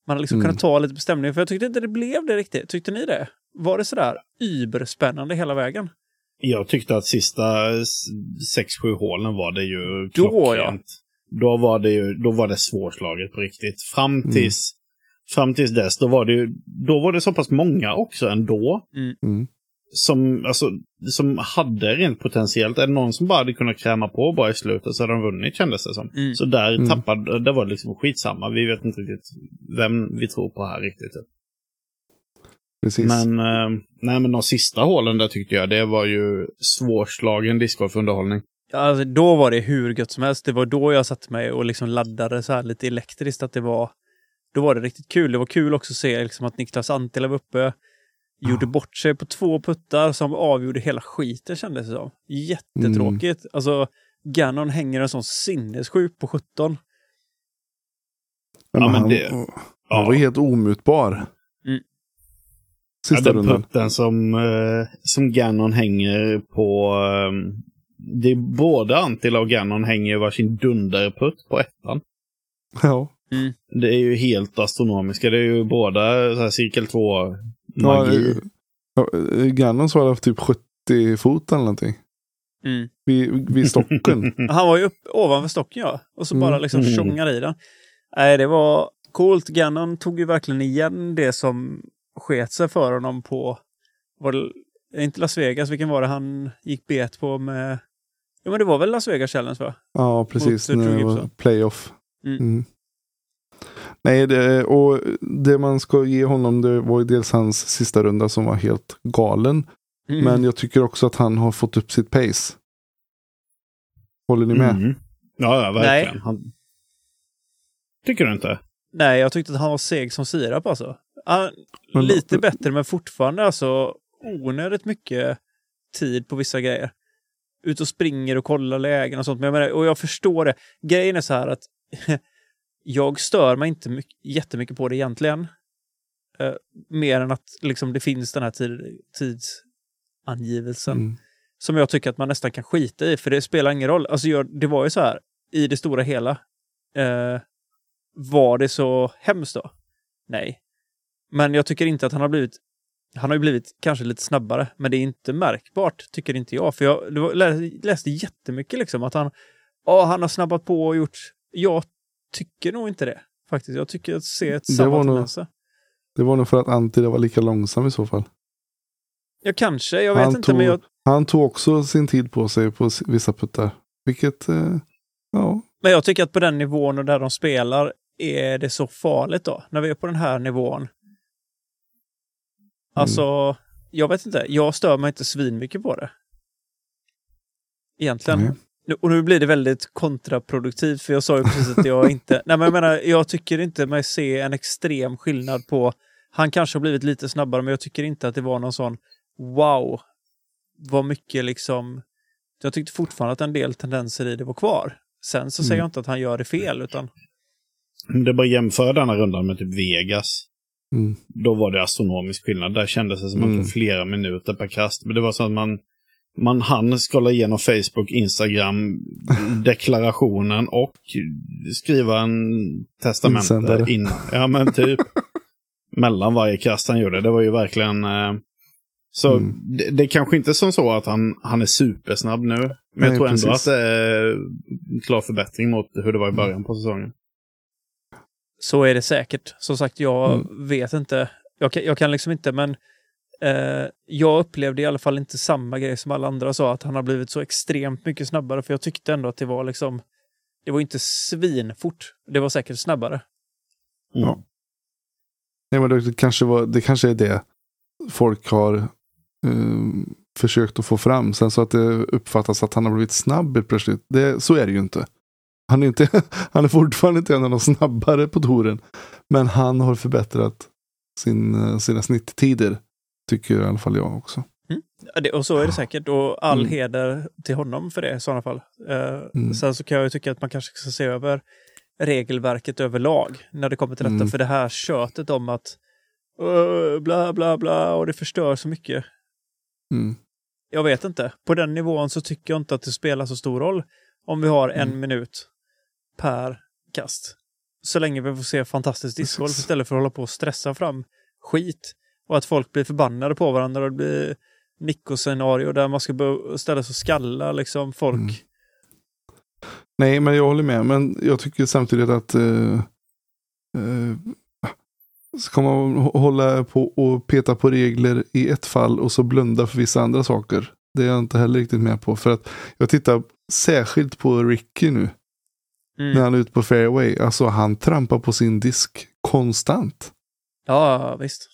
Man hade liksom Mm. kunnat ta lite bestämning. För jag tyckte inte det blev det riktigt. Tyckte ni det? Var det sådär überspännande hela vägen? Jag tyckte att sista 6-7 hålen var det ju Då, klockrent. Då var det ju då var det svårslaget på riktigt. Fram Mm. Fram tills dess, då var det ju då var det så pass många också ändå. Mm. Som, alltså, som hade rent potentiellt. Är det någon som bara hade kunnat kräma på bara i slutet så hade de vunnit kändes det som. Mm. Så där Mm. tappade, det var liksom skitsamma. Vi vet inte riktigt vem vi tror på här riktigt. Precis. Men, eh, nej men de sista hålen där tyckte jag, det var ju svårslagen discgolfunderhållning. Ja, Alltså, då var det hur gött som helst. Det var då jag satte mig och liksom laddade så här lite elektriskt. Att det var, då var det riktigt kul. Det var kul också att se liksom att Niklas Antila var uppe. gjorde bort sig på två puttar som avgjorde hela skiten kändes det som. Jättetråkigt. Mm. Alltså, Gannon hänger en sån sinnessjuk på 17. Ja, men han, det- han Ja. var helt omutbar. Mm. Sista ja, den rundan. putten som, eh, som Gannon hänger på... Eh, det är både Antila och Gannon hänger varsin dunderputt på ettan. Ja. Det är ju helt astronomiska. Det är ju båda så här, cirkel 2 Ja, magi. eh, ja, eh, Gannon svarade för typ 70 fot eller någonting. Mm. Vid, vid stocken. Han var ju upp ovanför stocken ja. Och så Mm. bara liksom Mm. tjongar i den. Nej, det var coolt. Gannon tog ju verkligen igen det som sket sig för honom på... Var det, inte Las Vegas, vilken var det han gick bet på med... Ja men det var väl Las Vegas Challenge va? ja, precis. Mot, eh, När det var playoff. Mm. Mm. Nej, det, och det man ska ge honom det var ju dels hans sista runda som var helt galen. Mm. Men jag tycker också att han har fått upp sitt pace. Håller ni med? Mm. Ja, ja, verkligen. Han... Tycker du inte? Nej, jag tyckte att han var seg som sirap alltså. Han, Men- lite bättre, men fortfarande alltså onödigt mycket tid på vissa grejer. Ut och springer och kollar lägen och sånt. Men jag menar, och jag förstår det. Grejen är så här att jag stör mig inte mycket, jättemycket på det egentligen. Eh, mer än att liksom, det finns den här tid, tidsangivelsen Mm. som jag tycker att man nästan kan skita i, för det spelar ingen roll. Alltså, jag, det var ju så här, i det stora hela. Eh, var det så hemskt då? Nej. Men jag tycker inte att han har blivit han har ju blivit kanske lite snabbare, men det är inte märkbart, tycker inte jag. För jag var, läste jättemycket liksom att han, ja, han har snabbat på och gjort... Jag tycker nog inte det, faktiskt. Jag tycker att se ett samma tendenser. Det var nog för att Antila var lika långsam i så fall. Ja, kanske. Jag vet Han inte, men jag, Han tog också sin tid på sig på vissa puttar. Vilket, eh, ja. Men jag tycker att på den nivån och där de spelar är det så farligt då. När vi är på den här nivån. Alltså, jag vet inte. Jag stör mig inte svinmycket på det. Egentligen. Nej. Nu- Och nu blir det väldigt kontraproduktivt för jag sa ju precis att jag inte... Nej men jag menar, jag tycker inte mig se en extrem skillnad på... Han kanske har blivit lite snabbare men jag tycker inte att det var någon sån wow. Vad mycket liksom... Jag tyckte fortfarande att en del tendenser i det var kvar. Sen så säger Mm. jag inte att han gör det fel utan... Det är bara att jämföra denna rundan med typ Vegas. Mm. Då var det astronomisk skillnad. Där kändes det som att det Mm. flera minuter per kast. Men det var så att man, man hann scrolla igenom Facebook, Instagram, deklarationen och skriva en testamente innan. Ja, men typ. mellan varje kast han gjorde. Det var ju verkligen... Eh, så Mm. det, det är kanske inte som så att han, han är supersnabb nu. Men Nej, jag tror ändå precis. att det är en klar förbättring mot hur det var i början på säsongen. Så är det säkert. Som sagt, jag Mm. vet inte. Jag kan, jag kan liksom inte, men eh, jag upplevde i alla fall inte samma grej som alla andra sa, att han har blivit så extremt mycket snabbare. För jag tyckte ändå att det var liksom, det var inte svinfort. Det var säkert snabbare. Mm. Ja. Nej, men det, kanske var, det kanske är det folk har eh, försökt att få fram. Sen så att det uppfattas att han har blivit snabb helt plötsligt. Det, så är det ju inte. Han är, inte, han är fortfarande inte en av de snabbare på touren. Men han har förbättrat sin, eh, sina snitttider. Tycker i alla fall jag också. Det, och så är det säkert. Och all Mm. heder till honom för det i sådana fall. Eh, Mm. Sen så kan jag ju tycka att man kanske ska se över regelverket överlag när det kommer till detta. Mm. För det här tjötet om att "Åh, bla bla bla och det förstör så mycket. Mm. Jag vet inte. På den nivån så tycker jag inte att det spelar så stor roll om vi har en Mm. minut per kast. Så länge vi får se fantastiskt discgolf istället för att hålla på och stressa fram skit. Och att folk blir förbannade på varandra och det blir Nico-scenario där man ska ställa sig och skalla liksom folk. Mm. Nej, men jag håller med. Men jag tycker samtidigt att eh, eh, ska man hå- hålla på och peta på regler i ett fall och så blunda för vissa andra saker. Det är jag inte heller riktigt med på. För att jag tittar särskilt på Ricky nu. När Mm. han är ute på fairway. Alltså han trampar på sin disk konstant. Ja, visst.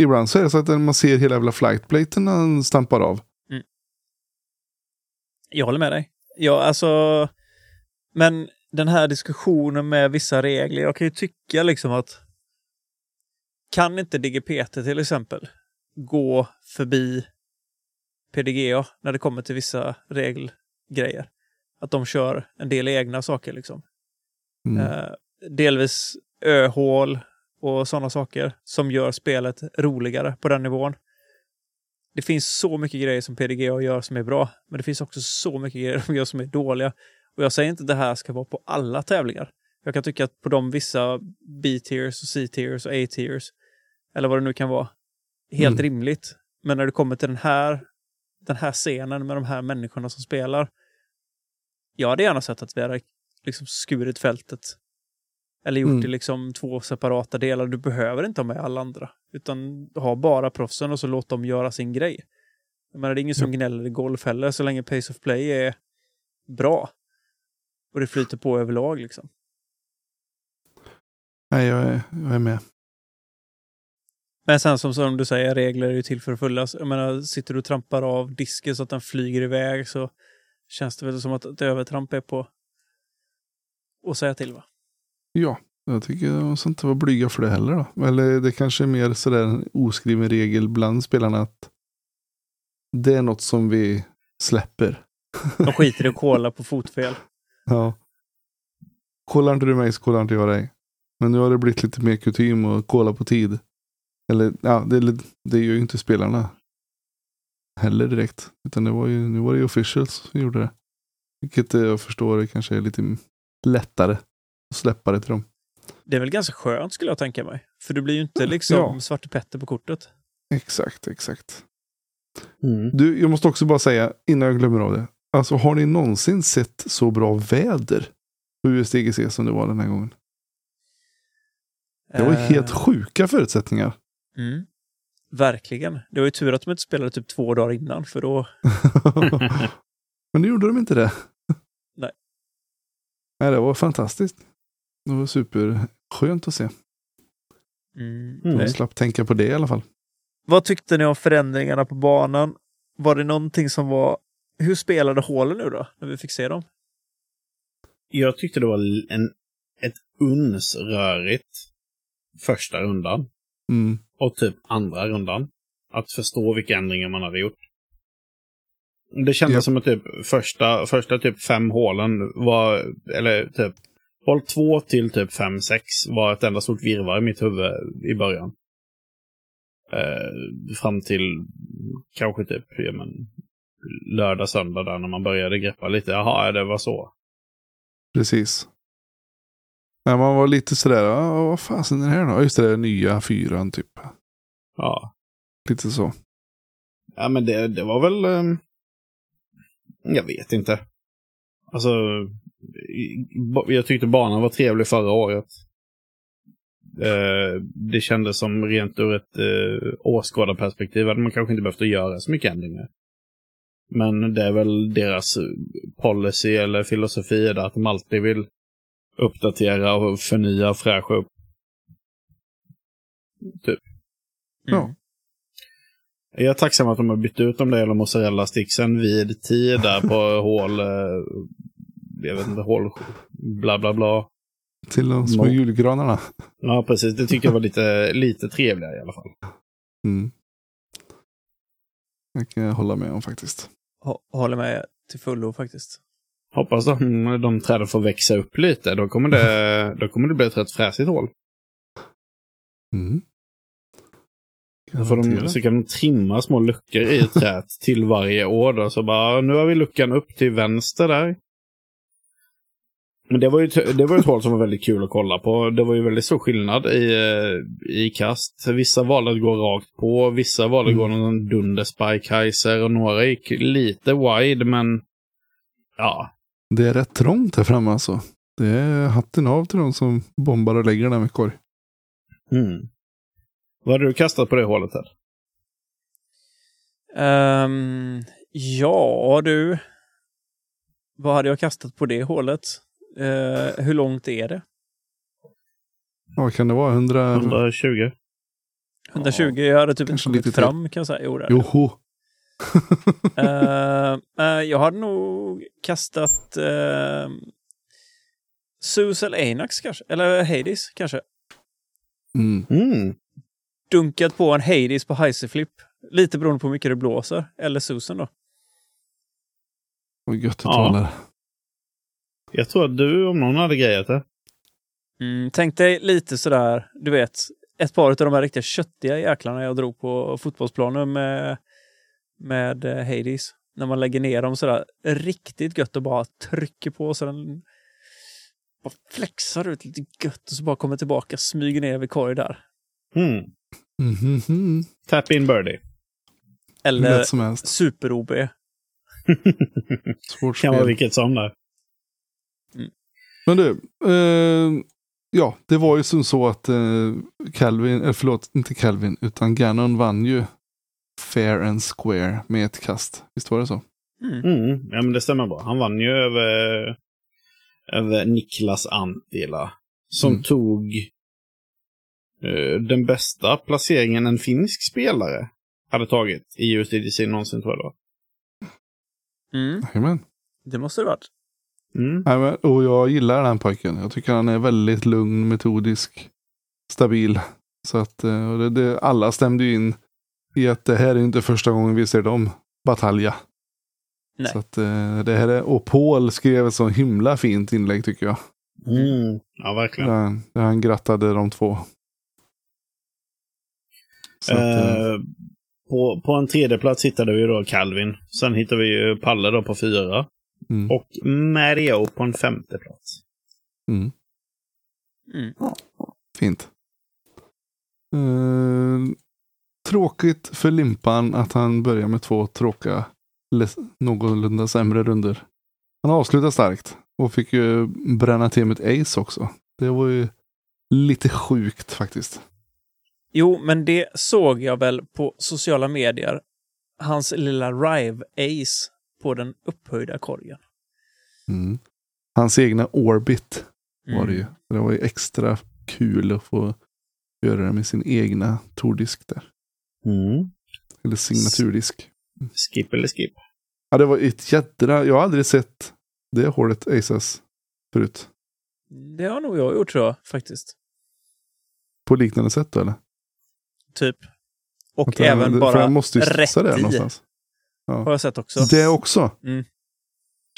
Ibland så är det så att man ser hela jävla flightplaten när han stampar av. Jag håller med dig. Ja, alltså... Men den här diskussionen med vissa regler, jag kan ju tycka liksom att kan inte DGPT till exempel gå förbi PDGA när det kommer till vissa regelgrejer. Att de kör en del egna saker liksom. Mm. Eh, delvis öhål och sådana saker som gör spelet roligare på den nivån. Det finns så mycket grejer som PDGA gör som är bra, men det finns också så mycket grejer de gör som är dåliga. Och jag säger inte att det här ska vara på alla tävlingar. Jag kan tycka att på de vissa B-tiers och C-tiers och A-tiers, eller vad det nu kan vara, helt Mm. rimligt. Men när det kommer till den här, den här scenen med de här människorna som spelar, jag hade gärna sett att vi hade liksom skurit fältet. Eller gjort Mm. det liksom två separata delar. Du behöver inte ha med alla andra. Utan ha bara proffsen och så låt dem göra sin grej. Jag menar, det är ingen som gnäller i golf heller så länge pace of play är bra. Och det flyter på överlag liksom. Nej, jag är, jag är med. Men sen som, som du säger, regler är ju till för att följas. Jag menar, sitter du och trampar av disken så att den flyger iväg så känns det väl som att ett övertramp är på att säga till va? Ja, jag tycker de ska inte vara blyga för det heller då. Eller det kanske är mer sådär en oskriven regel bland spelarna att det är något som vi släpper. De skiter i att kolla på fotfel. Ja. Kollar inte du mig så kollar inte jag dig. Men nu har det blivit lite mer kutym att kolla på tid. Eller ja, det, det gör ju inte spelarna heller direkt. Utan det var ju, nu var det ju officials som gjorde det. Vilket jag förstår det kanske är lite lättare att släppa det till dem. Det är väl ganska skönt skulle jag tänka mig. För du blir ju inte liksom Ja. Svarte Petter på kortet. Exakt, exakt. Mm. Du, jag måste också bara säga innan jag glömmer av det. Alltså har ni någonsin sett så bra väder på USDGC som det var den här gången? Det var Eh, helt sjuka förutsättningar. Mm. Verkligen. Det var ju tur att de inte spelade typ två dagar innan, för då... Men nu gjorde de inte det. Nej. Nej, det var fantastiskt. Det var superskönt att se. Mm. Jag slapp tänka på det i alla fall. Vad tyckte ni om förändringarna på banan? Var det någonting som var... Hur spelade hålen nu då, när vi fick se dem? Jag tyckte det var en, ett uns rörigt första rundan. Mm. och typ andra rundan. Att förstå vilka ändringar man hade gjort. Det kändes Ja. som att typ första, första typ fem hålen var, eller typ hål två till typ fem, sex var ett enda stort virrvarr i mitt huvud i början. Eh, fram till kanske typ ja, men, lördag, söndag där när man började greppa lite. Jaha, det var så. Precis. Nej, man var lite sådär, "Ja, vad fasen är det här då? Just det, där nya fyran typ. Ja, Lite så. Ja, men det, det var väl... ehm, jag vet inte. Alltså, jag tyckte banan var trevlig förra året. Eh, det kändes som rent ur ett uh, åskådarperspektiv hade man kanske inte behövt att göra så mycket ändringar. Men det är väl deras eh, policy eller filosofi är det att de alltid vill uppdatera och förnya och fräscha upp. Typ. Ja. Jag är tacksam att de har bytt ut de där jävla mozzarella-sticksen vid tid där på hål... Jag vet inte, hål... Bla bla bla. Till de små Mo- julgranarna. Ja, precis. Det tycker jag var lite, lite trevligare i alla fall. Mm. Det kan jag hålla med om faktiskt. Hå- Håller med till fullo faktiskt. Hoppas de, de träden får växa upp lite. Då kommer det, då kommer det bli ett rätt fräsigt hål. Mm. Då får de, så kan de trimma små luckor i träet till varje år. Då. Så bara, nu har vi luckan upp till vänster där. Men det var ju ett- det var ett hål som var väldigt kul att kolla på. Det var ju väldigt stor skillnad i, eh, i kast. Vissa valde att gå rakt på, vissa valde att gå någon dunder spikeheiser och några gick lite wide, men ja. Det är rätt trångt här framme alltså. Det är hatten av till de som bombar och lägger den med korg. Mm. Vad hade du kastat på det hålet här? Ehm, ja, du. Vad hade jag kastat på det hålet? Eh, hur långt är det? Vad kan det vara? 100? 120? 120? jag hade typ inte kommit lite till. fram kan jag säga. Jo. Joho. Eh, eh, jag hade nog kastat uh, Sus eller Anax kanske. Eller Hades kanske. Mm. Mm. dunkat på en Hades på Heiserflip. Lite beroende på hur mycket det blåser. Eller Susan då. Vad gött det Ja. Jag tror att du om någon hade grejat det. Mm, tänk dig lite sådär, du vet, ett par av de här riktigt köttiga jäklarna jag drog på fotbollsplanen med, med eh, Hades. När man lägger ner dem sådär riktigt gött och bara trycker på så den bara flexar ut lite gött och så bara kommer tillbaka, smyger ner vid korg där. Mm. Mhm. Tap in birdie. Eller super-OB. Svårt kan vara vilket som där. Men du, eh, ja, det var ju som så att eh, Calvin, eh, förlåt, inte Calvin, utan Gannon vann ju fair and square med ett kast. Visst var det så? Mm. Mm. Ja, men det stämmer bra. Han vann ju över, över Niklas Antila. Som Mm. tog eh, den bästa placeringen en finsk spelare hade tagit i USDC någonsin tror jag det var. Mm. Det måste det varit. Mm. Jajamän, Och jag gillar den pojken. Jag tycker han är väldigt lugn, metodisk, stabil. Så att eh, och det, det, alla stämde ju in i att det här är inte första gången vi ser dem batalja. Nej. Så att eh, det här är, och Paul skrev ett så himla fint inlägg tycker jag. Mm. Ja, verkligen. Där, han- där han grattade de två. Så att, eh, Eh, på, på en tredje plats hittade vi då Calvin. Sen hittade vi ju Palle då på fyra. Mm, Och Mario på en femte plats. mm, Mm. fint. Eh, tråkigt för Limpan att han börjar med två tråkiga, någorlunda sämre runder. Han avslutar starkt och fick ju bränna till med ett ace också. Det var ju lite sjukt faktiskt. Jo, men det såg jag väl på sociala medier. Hans lilla Rive-ace på den upphöjda korgen. Mm. Hans egna Orbit var det ju. Mm. Det var ju extra kul att få göra det med sin egna tordisk där. Mm. Eller signaturdisk. Skip eller skip. Ja, det var ett jädra... Jag har aldrig sett det hålet Aces förut. Det har nog jag gjort tror jag, faktiskt. På liknande sätt då eller? Typ. Och Att jag- även för bara jag måste ju rätt det i. någonstans. har jag sett också. Det också? Mm.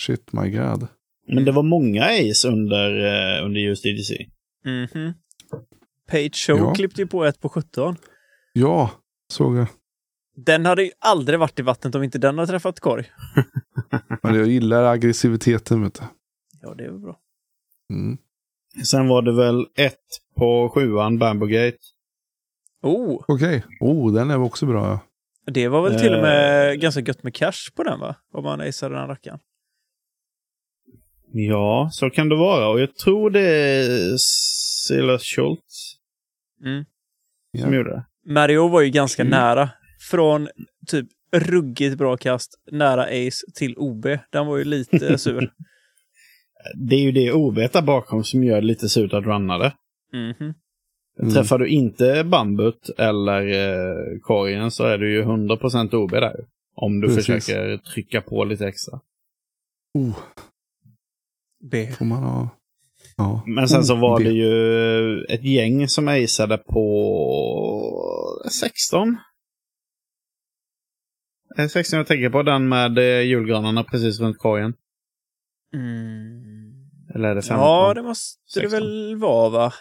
Shit my god. Men det var många Ace under, eh, under just DDC. Mhm. Page Show Ja. klippte ju på ett på 17. Ja, såg jag. Den hade ju aldrig varit i vattnet om inte den hade träffat korg. Men jag gillar aggressiviteten vet du. Ja, det är väl bra. Mm. Sen var det väl ett på sjuan, Bambogate. Oh, Okej. Oh, den är också bra. Det var väl till och Eh. med ganska gött med cash på den va? Om man aceade den rackaren. Ja, så kan det vara. Och jag tror det är Silas Schultz Mm. som Ja. gjorde det. Mario var ju ganska Mm. nära. Från typ ruggigt bra kast, nära ace, till OB. Den var ju lite sur. Det är ju det OB där bakom som gör det lite surt att runna det. Mhm. Mm. Träffar du inte bambut eller eh, korgen så är du ju 100% OB där. Om du Precis. försöker trycka på lite extra. Oh, B. får man ha. Ja. Men sen så Oh, var det- det ju ett gäng som aceade på 16. Eh, 16 jag tänker på, den med eh, julgranarna precis runt korgen. Mm. Eller är det 15? Ja, det måste det 16. väl vara va?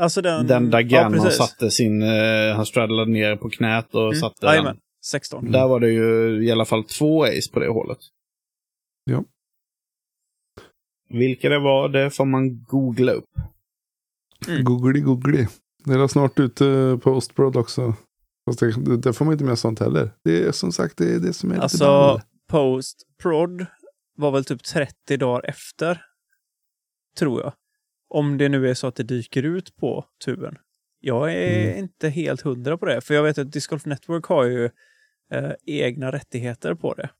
Alltså den... Den där Gannon ja, satte sin, eh, han straddlade ner på knät och Mm. satte Jajamän, den. 16. Där var det ju i alla fall två ace på det hålet. Ja. Vilka det var, det får man googla upp. Mm. Googly googly. Det är snart ute på Ostprod också. Fast det, det får man inte med sånt heller. Det är som sagt det, är det som är lite Alltså, ball. post-prod var väl typ 30 dagar efter. Tror jag. Om det nu är så att det dyker ut på tuben. Jag är Mm. inte helt hundra på det. För jag vet att Disc Golf Network har ju eh, egna rättigheter på det.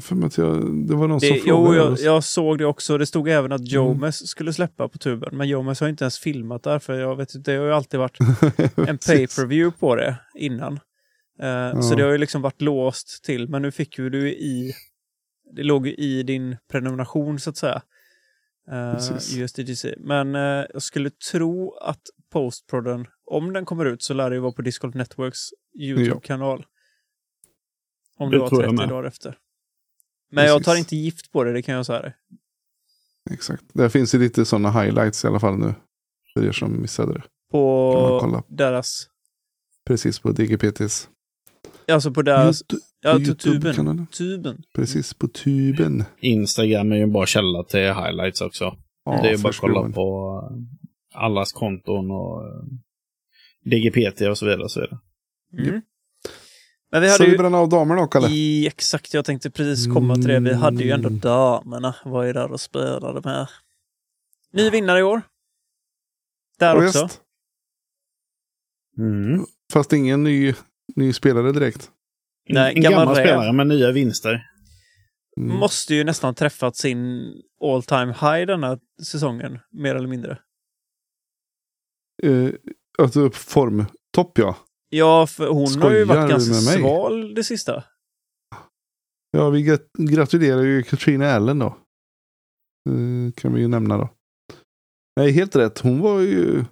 För mig att jag, det var någon det som jo, frågade. jag, oss. jag såg det också. Det stod även att Mm. Jomes skulle släppa på tuben. Men Jomes har inte ens filmat där. För jag vet det har ju alltid varit en Precis. pay-per-view på det innan. Så Ja. det har ju liksom varit låst till, men nu fick ju du i, det låg ju i din prenumeration så att säga. Uh, Precis. USDGC. Men eh, jag skulle tro att postprodden om den kommer ut så lär det ju vara på Discord Networks YouTube-kanal. Om Det det var tror jag 30 med. dagar efter. Men jag tar Precis. inte gift på det, det kan jag säga. dig. Exakt. Där finns ju lite sådana highlights i alla fall nu. För er som missade det. På deras... Precis på DGPTs. Alltså på deras... Ja, på på YouTube-kanalen. tuben. Tuben. Precis på tuben. Instagram är ju en bra källa till highlights också. Ja, det är bara att kolla på eh, allas konton och eh, DGPT och så vidare. Och så vidare. Mm. Men vi Ska hade vi ju... bränna av damerna då, Kalle? I, exakt, jag tänkte precis komma till det. Vi hade ju ändå Mm. damerna var ju där och spelade med. Ny vinnare i år. Där Ja, också. Mm. Fast ingen ny, ny spelare direkt. Nej, en gammal gammal spelare med nya vinster. Mm. Måste ju nästan träffat sin all time high denna säsongen, mer eller mindre. Eh, alltså upp form. Topp ja. Ja, för hon har ju Skojar varit ganska sval det sista. Ja, vi grat- gratulerar ju Katrina Allen då. Eh, kan vi ju nämna då. Nej, helt rätt. Hon var ju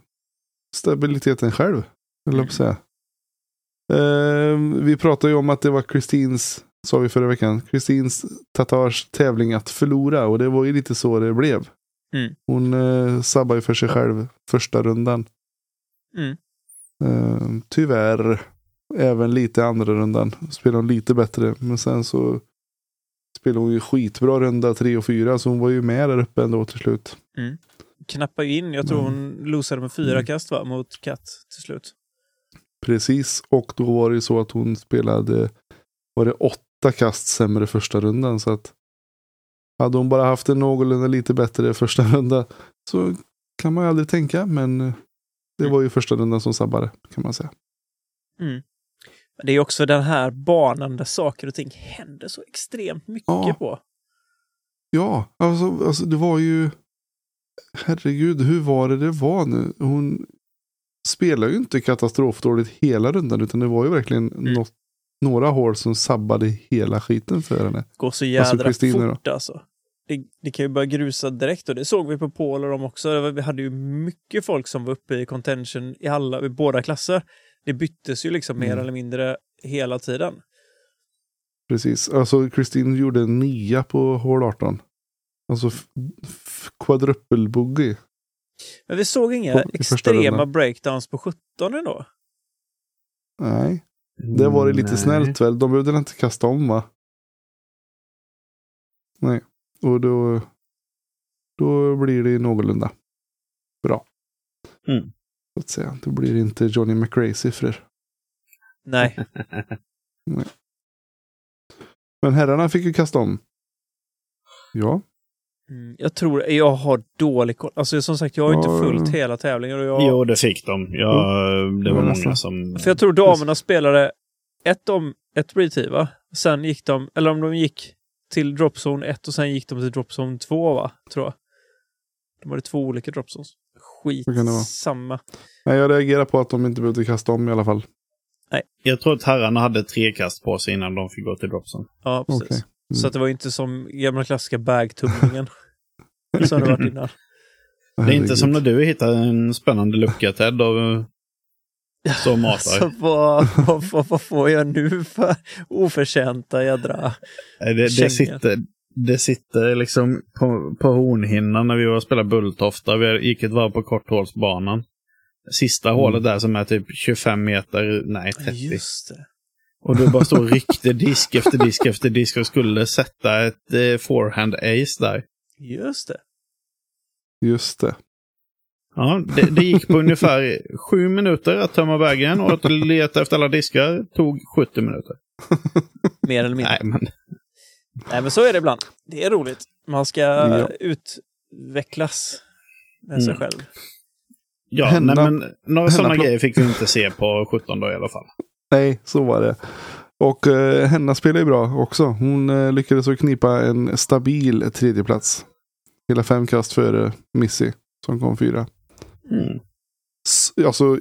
stabiliteten själv. Eller på att säga. Eh, vi pratade ju om att det var Kristins, sa vi förra veckan, Kristins Tatars tävling att förlora. Och det var ju lite så det blev. Mm. Hon eh, sabbade ju för sig själv första rundan. Mm. Eh, tyvärr även lite andra rundan. Spelade hon lite bättre. Men sen så spelade hon ju skitbra runda tre och fyra. Så hon var ju med där uppe ändå till slut. Knappar ju in, jag tror Mm. hon losade med fyra Mm. kast va, mot Katt till slut. Precis. Och då var det ju så att hon spelade var det åtta kast sämre första rundan. Så att hade hon bara haft en någorlunda lite bättre första runda så kan man ju aldrig tänka. Men det Mm. var ju första rundan som sabbade kan man säga. Mm. Men det är också den här banan där saker och ting händer så extremt mycket Ja. på. Ja, alltså, alltså det var ju... Herregud, hur var det det var nu? Hon spelar ju inte katastrofdåligt hela rundan, utan det var ju verkligen något, några hål som sabbade hela skiten för henne. Går så jädra Kristina då? fort alltså. Det, det kan ju börja grusa direkt och det såg vi på Paul och dem också. Var- Vi hade ju mycket folk som var uppe i contention i alla, i båda klasser. Det byttes ju liksom mer Mm. eller mindre hela tiden. Precis, alltså Kristin gjorde en nia på hål 18. Alltså quadruppelboogie. Men vi såg inga På- extrema breakdowns på 17 ändå. Nej, det var det lite Nej. snällt väl. De behövde inte kasta om va? Nej, och då, då blir det någorlunda bra. Mm. Så att säga. Då blir det inte Johnny McRae-siffror. Nej, Men herrarna fick ju kasta om. Ja, mm, jag tror, jag har dålig koll. Alltså som sagt, jag har inte Ja, följt hela tävlingen. Och jag, Jo, det fick de. Ja, det var Ja, många som... För jag tror damerna spelade ett om ett retrieve, va? Sen gick de, eller om de gick till dropzone 1 och sen gick de till dropzone 2, va? Tror jag. De hade två olika dropzones. Skit Så kan det vara. samma. Nej, jag reagerar på att de inte behövde kasta om i alla fall. Jag tror att herrarna hade tre kast på sig innan de fick gå till dropsen. Ja, precis. Okej. Mm. Så att det var inte som gamla klassiska bagtumlingen. som det varit innan. Det är inte som när du hittar en spännande lucka, Ted, och så matar. Alltså, vad, vad, vad, vad får jag nu för oförtjänta jädra... Nej, det, kängor. det, sitter, det sitter liksom på, på hornhinnan när vi var och spelade Bulltofta. Vi gick ett varv på korthålsbanan. Sista Mm. hålet där som är typ 25 meter, nej 30. Just det. Och du bara står och ryckte disk efter disk efter disk och skulle sätta ett eh, forehand ace där. Just det. Just det. Ja, det, det gick på ungefär sju minuter att tömma vägen och att leta efter alla diskar tog 70 minuter. Mer eller mindre. Nej, men Nej, men så är det ibland. Det är roligt. Man ska Ja. utvecklas med sig Mm. själv. ja, Hända- nej, men några sådana grejer fick vi inte se på 17 då i alla fall. Nej, så var det. Och eh, Henna spelar ju bra också. Hon eh, lyckades knipa en stabil tredjeplats. Hela fem kast före Missy som kom fyra. Mm. S- Alltså,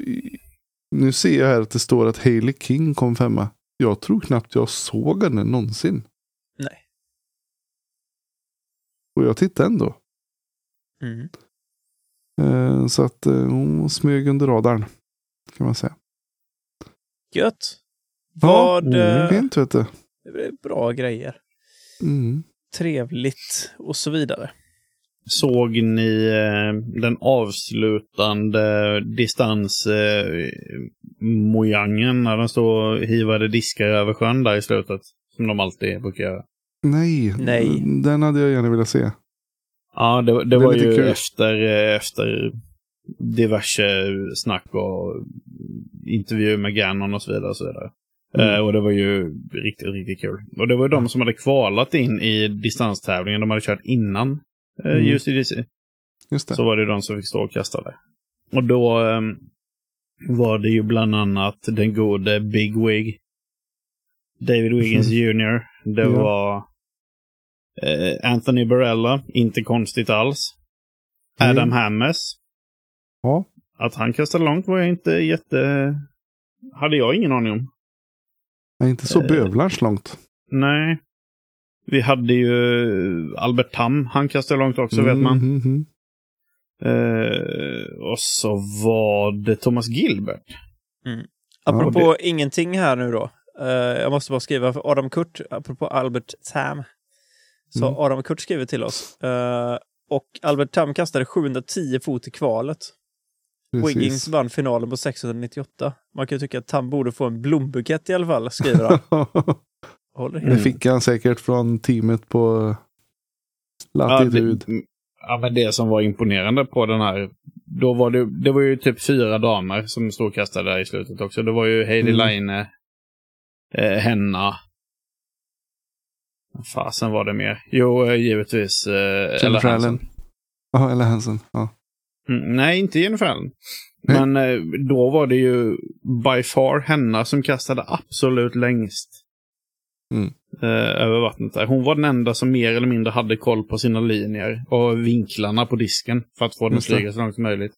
nu ser jag här att det står att Hailey King kom femma. Jag tror knappt jag såg henne någonsin. Nej. Och jag tittade ändå. Mm. Eh, så att eh, hon smög under radarn. kan man säga. Gött. Ja, Vad... eh, Fint vet du. bra grejer. Mm. Trevligt och så vidare. Såg ni eh, den avslutande distans eh, när de stod och hivade diskar över sjön där i slutet? Som de alltid brukar göra. Nej, Nej. den hade jag gärna velat se. Ja, det, det, Det var ju kul. efter, eh, efter diverse snack och intervjuer med Gannon och så vidare. Och, så vidare. Mm. Eh, och det var ju riktigt, riktigt kul. Och det var ju de som hade kvalat in i distanstävlingen. De hade kört innan eh, Mm. UCDC. Just det. Så var det de som fick stå och kasta det. Och då ehm, var det ju bland annat den gode Big Wig. David Wiggins Jr. Det Ja. var eh, Anthony Barella, inte konstigt alls. Nej. Adam Hammes. Ja. Att han kastade långt var jag inte jätte... Hade jag ingen aning om. Nej, inte så Eh. bövlars långt. Nej. Vi hade ju Albert Tam, han kastade långt också vet man. Mm, mm, mm. Eh, och så var det Thomas Gilbert. Apropå ingenting här nu då. Eh, jag måste bara skriva för Adam Kurt, apropå Albert Tam. Så Mm. Adam Kurt skriver till oss. Eh, och Albert Tam kastade 710 fot i kvalet. Precis. Wiggins vann finalen på 698. Man kan ju tycka att Tam borde få en blombukett i alla fall, skriver han. Håller Det fick han säkert från teamet på Ja, Latitud. det, ja, men det som var imponerande på den här, då var det, det var ju typ fyra damer som stod och kastade där i slutet också. Det var ju Heidi Mm. Line, eh, Henna. Vad Fasen var det mer? Jo, eh, givetvis eh, Ella Jennifer Hansen. Allen. Ja, eller Hansen. Ja. Mm, nej, inte Jennifer Allen. Men eh, då var det ju by far Henna som kastade absolut längst. Mm. eh, över vattnet där. Hon var den enda som mer eller mindre hade koll på sina linjer och vinklarna på disken för att få den att flyga så långt som möjligt.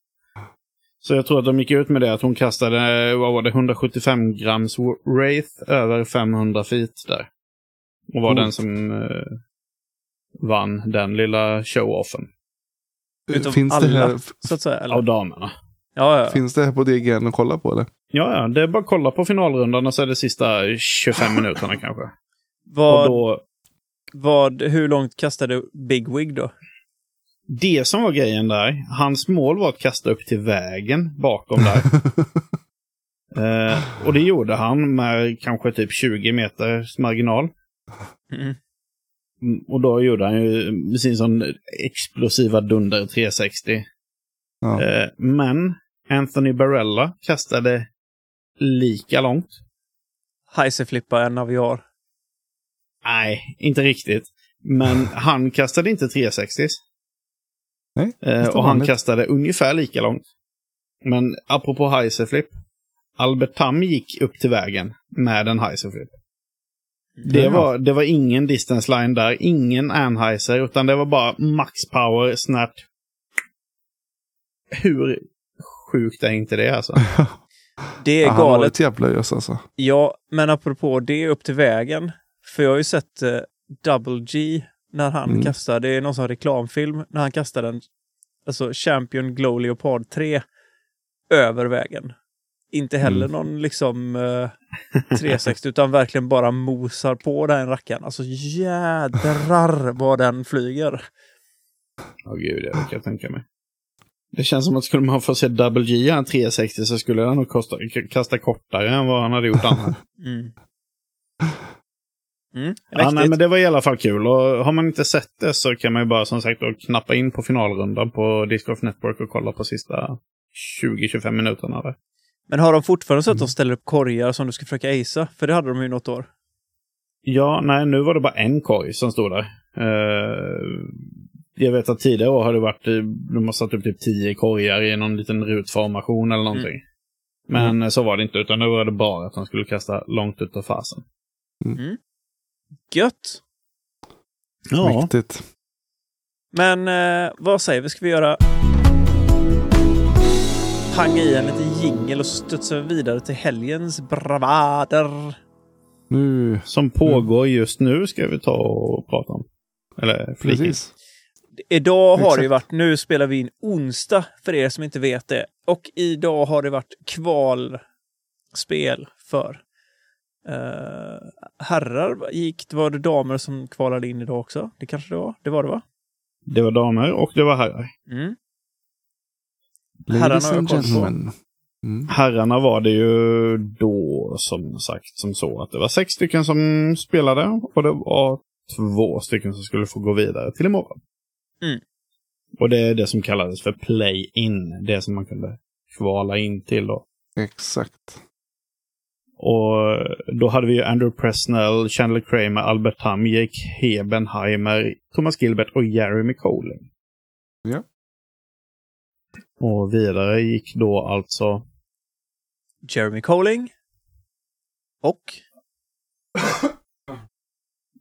Så jag tror att de gick ut med det att hon kastade, vad var det, 175 grams Wraith över 500 feet där. Och var Coolt. den som eh, vann den lilla show-offen Utav Finns det, alla, här, så att säga. Eller? av damerna. Ja, ja. finns det här på DGN att kolla på eller? Ja, ja, det är bara att kolla på finalrundan och så är det sista 25 minuterna kanske. Och Vad, då, vad, hur långt kastade Big Wig då? det som var grejen där, hans mål var att kasta upp till vägen bakom där. eh, och det gjorde han med kanske typ 20 meters marginal. Mm. Och då gjorde han ju sin sån explosiva dunder 360. Ja. Eh, men Anthony Barella kastade lika långt. Heiserflippa en aviar. Nej, inte riktigt. Men han kastade inte 360. Nej, Eh, och han vanligt. kastade ungefär lika långt. Men apropå Heiserflip. Albert Tam gick upp till vägen med en Heiserflip. Det var, det var ingen distance line där, ingen Anheuser, utan det var bara max power, snart. Hur sjukt är inte det alltså? Det är Ja, han var galet. ett jävla ös alltså. Ja, men apropå det upp till vägen. För jag har ju sett eh, Double G när han Mm. kastar. Det är någon sån reklamfilm när han kastar den. Alltså Champion Glow Leopard 3 över vägen. Inte heller Mm. någon liksom eh, 360 utan verkligen bara mosar på den rackaren. Alltså jädrar vad den flyger. Ja, gud, det kan jag tänka mig. Det känns som att skulle man få se Double G en 360 så skulle han nog kosta, kasta kortare än vad han hade gjort annars. Mm. Mm, ja, nej, men det var i alla fall kul. Och har man inte sett det så kan man ju bara som sagt knappa in på finalrundan på Disc Golf Network och kolla på sista 20-25 minuterna där. Men har de fortfarande så att de ställer upp korgar som du ska försöka acea? För det hade de ju något år. Ja, nej, nu var det bara en korg som stod där. Eh, jag vet att tidigare år har det varit, eh, de har satt upp typ 10 korgar i någon liten rutformation eller någonting. Men eh, så var det inte, utan nu var det bara att de skulle kasta långt ut av fasen. Gött! Mäktigt. Men eh, vad säger vi? Ska vi göra? Panga i en liten jingel och studsa vidare till helgens bravader. Nu, Som pågår just nu ska vi ta och prata om. Eller flika precis. Idag har det Exakt. varit, nu spelar vi in onsdag för er som inte vet det. Och idag har det varit kvalspel för uh, herrar. Gick, det var det damer som kvalade in idag också? Det kanske det var? Det var det va? Det var damer och det var herrar. Mm. Herrarna Ladies and gentlemen. Mm. Herrarna var det ju då som sagt som så att det var sex stycken som spelade och det var två stycken som skulle få gå vidare till imorgon. Mm. Och det är det som kallades för play-in. Det som man kunde kvala in till då. Exakt. Och då hade vi ju Andrew Presnell, Chandler Kramer, Albert Tam, Jake Hebenheimer, Thomas Gilbert och Jeremy Colling. Ja. Och vidare gick då alltså Jeremy Colling. Och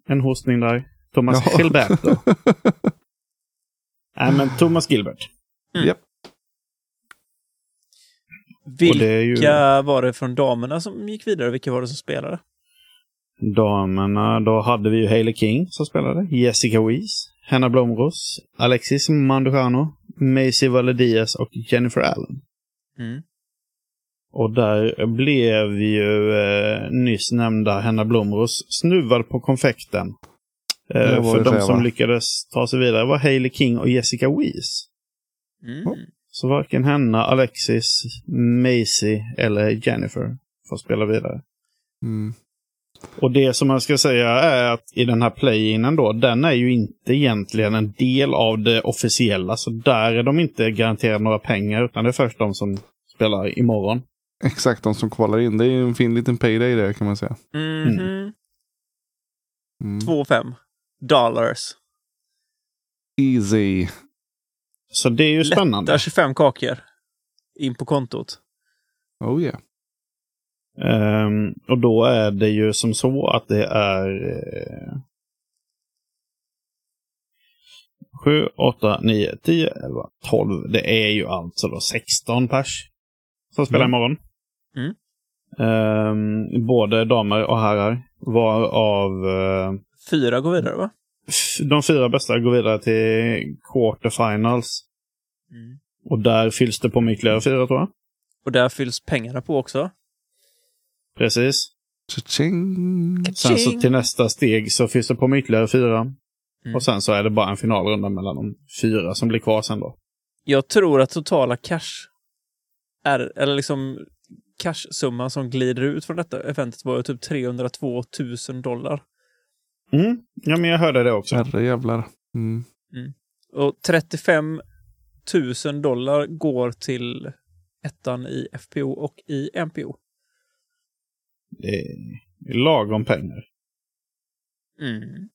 en hostning där. Thomas Jaha. Gilberto. Nej, men Thomas Gilbert. Japp. Och det är ju vilka var det från damerna som gick vidare? Vilka var det som spelade? damerna. Då hade vi ju Hailey King som spelade. Jessica Weiss, Hanna Blomros, Alexis Mandujano, Macy Valedias och Jennifer Allen. Mm. Och där blev ju eh, nyss nämnda Hanna Blomros snuvad på konfekten. Eh, för de som va? lyckades ta sig vidare var Hailey King och Jessica Weiss. Mm. Så varken Hanna, Alexis, Macy eller Jennifer får spela vidare. Mm. Och det som man ska säga är att i den här play-inen då, den är ju inte egentligen en del av det officiella. Så där är de inte garanterade några pengar, utan det är först de som spelar imorgon. Exakt, de som kvalar in. Det är ju en fin liten payday där kan man säga. Mhm. Mm. 2,5 dollars. Easy. Så det är ju spännande. Lätta 25 kakor. In på kontot. Oh yeah. Ehm, och då är det ju som så att det är eh, 7, 8, 9, 10, 11, 12. Det är ju alltså då 16 pers som spelar Mm. imorgon. Mm. Ehm, både damer och herrar. Varav eh, Fyra går vidare va? de fyra bästa går vidare till quarterfinals. Mm. Och där fylls det på med ytterligare fyra tror jag. Och där fylls pengarna på också. Precis. Sen så till nästa steg så fylls det på med ytterligare fyra. Mm. Och sen så är det bara en finalrunda mellan de fyra som blir kvar sen då. Jag tror att totala cash är, eller liksom cash-summan som glider ut från detta eventet var ju typ 302 000 dollar. Mm. Ja, men jag hörde det också. Herre jävlar. Mm. Och 35 000 dollar går till ettan i FPO och i MPO. Det är lagom pengar. Mm.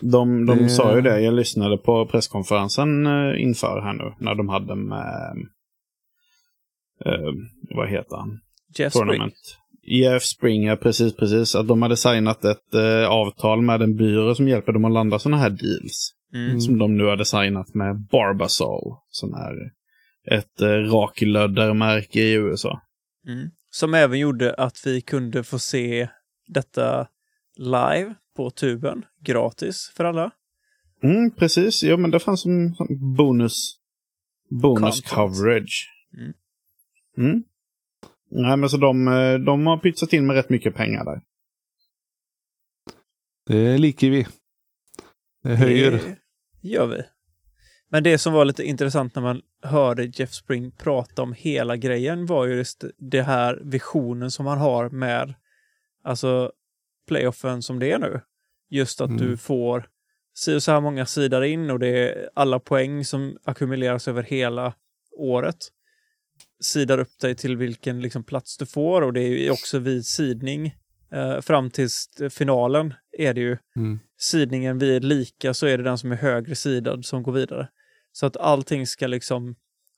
De, de Det- sa ju det, jag lyssnade på presskonferensen eh, inför här nu, när de hade med, eh, vad heter han? Jeff Spring. Tournament. Jeff Springer, precis, precis. Att de hade signat ett eh, avtal med en byrå som hjälper dem att landa sådana här deals. Mm. Som de nu hade signat med Barbasol, som är ett eh, raklöddermärke i USA. Mm. Som även gjorde att vi kunde få se detta live på tuben, gratis för alla. Mm, precis. Ja, men det fanns som bonus, bonus Content. coverage. Mm. Mm. Nej, men så de, eh, de har pytsat in med rätt mycket pengar där. Det liker vi. Det höjer. Det gör vi. Men det som var lite intressant när man hörde Jeff Spring prata om hela grejen var ju just det här visionen som han har med alltså playoffen som det är nu. Just att Mm. du får si och så här många sidor in och det är alla poäng som ackumuleras över hela året. Sidar upp dig till vilken liksom, plats du får och det är också vid sidning eh, fram till finalen är det ju Mm. sidningen vid lika så är det den som är högre sidad som går vidare. Så att allting ska liksom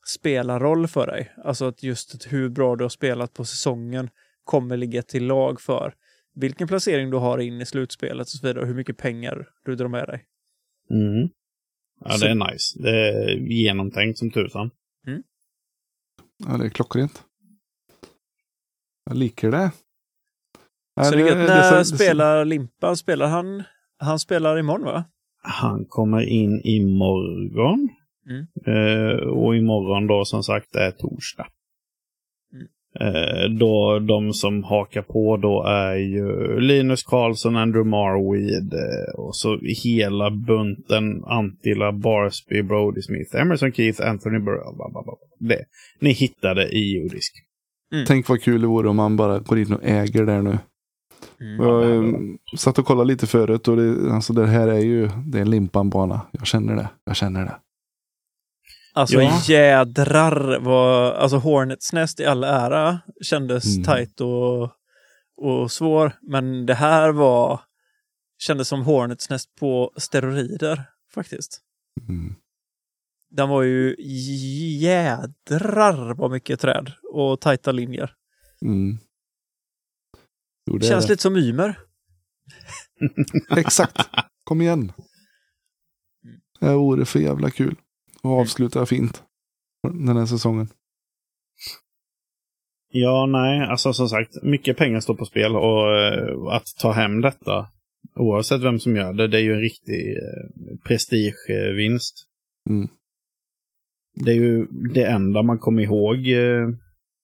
spela roll för dig. Alltså att just hur bra du har spelat på säsongen kommer ligga till lag för vilken placering du har in i slutspelet och så vidare och hur mycket pengar du drar med dig. Mm. Ja, Så- det är nice. Det är genomtänkt som tusan. Ja, det är klockrent. Jag liker det. Ja, Så det är gött. det- När det- det- spelar Limpan? Spelar han? Han spelar imorgon va? Han kommer in imorgon. Mm. Eh, och imorgon då som sagt är torsdag. Mm. Eh, då de som hakar på då är ju Linus Karlsson, Andrew Marweed eh, och så hela bunten Antilla, Barsby, Brody Smith, Emerson Keith, Anthony Burrell. Bla bla bla. Det. Ni hittade i jordisk. Tänk vad kul det vore om man bara går in och äger där nu. Mm. Jag eh, satt och kollade lite förut och det, alltså det här är ju det är en limpanbana. Jag känner det. Jag känner det. Alltså Ja. jädrar vad, alltså Hornets Nest i all ära kändes Mm. tajt och, och svår. Men det här var, kändes som Hornets Nest på steroider faktiskt. Mm. Den var ju jädrar vad mycket träd och tajta linjer. Mm. Jo, det Känns det. lite som Ymer. Exakt. Kom igen. Det vore för jävla kul. Och avsluta fint. Den här säsongen. Ja, nej, alltså som sagt, mycket pengar står på spel och eh, att ta hem detta, oavsett vem som gör det, det är ju en riktig eh, prestigevinst. Mm. Det är ju det enda man kommer ihåg, eh,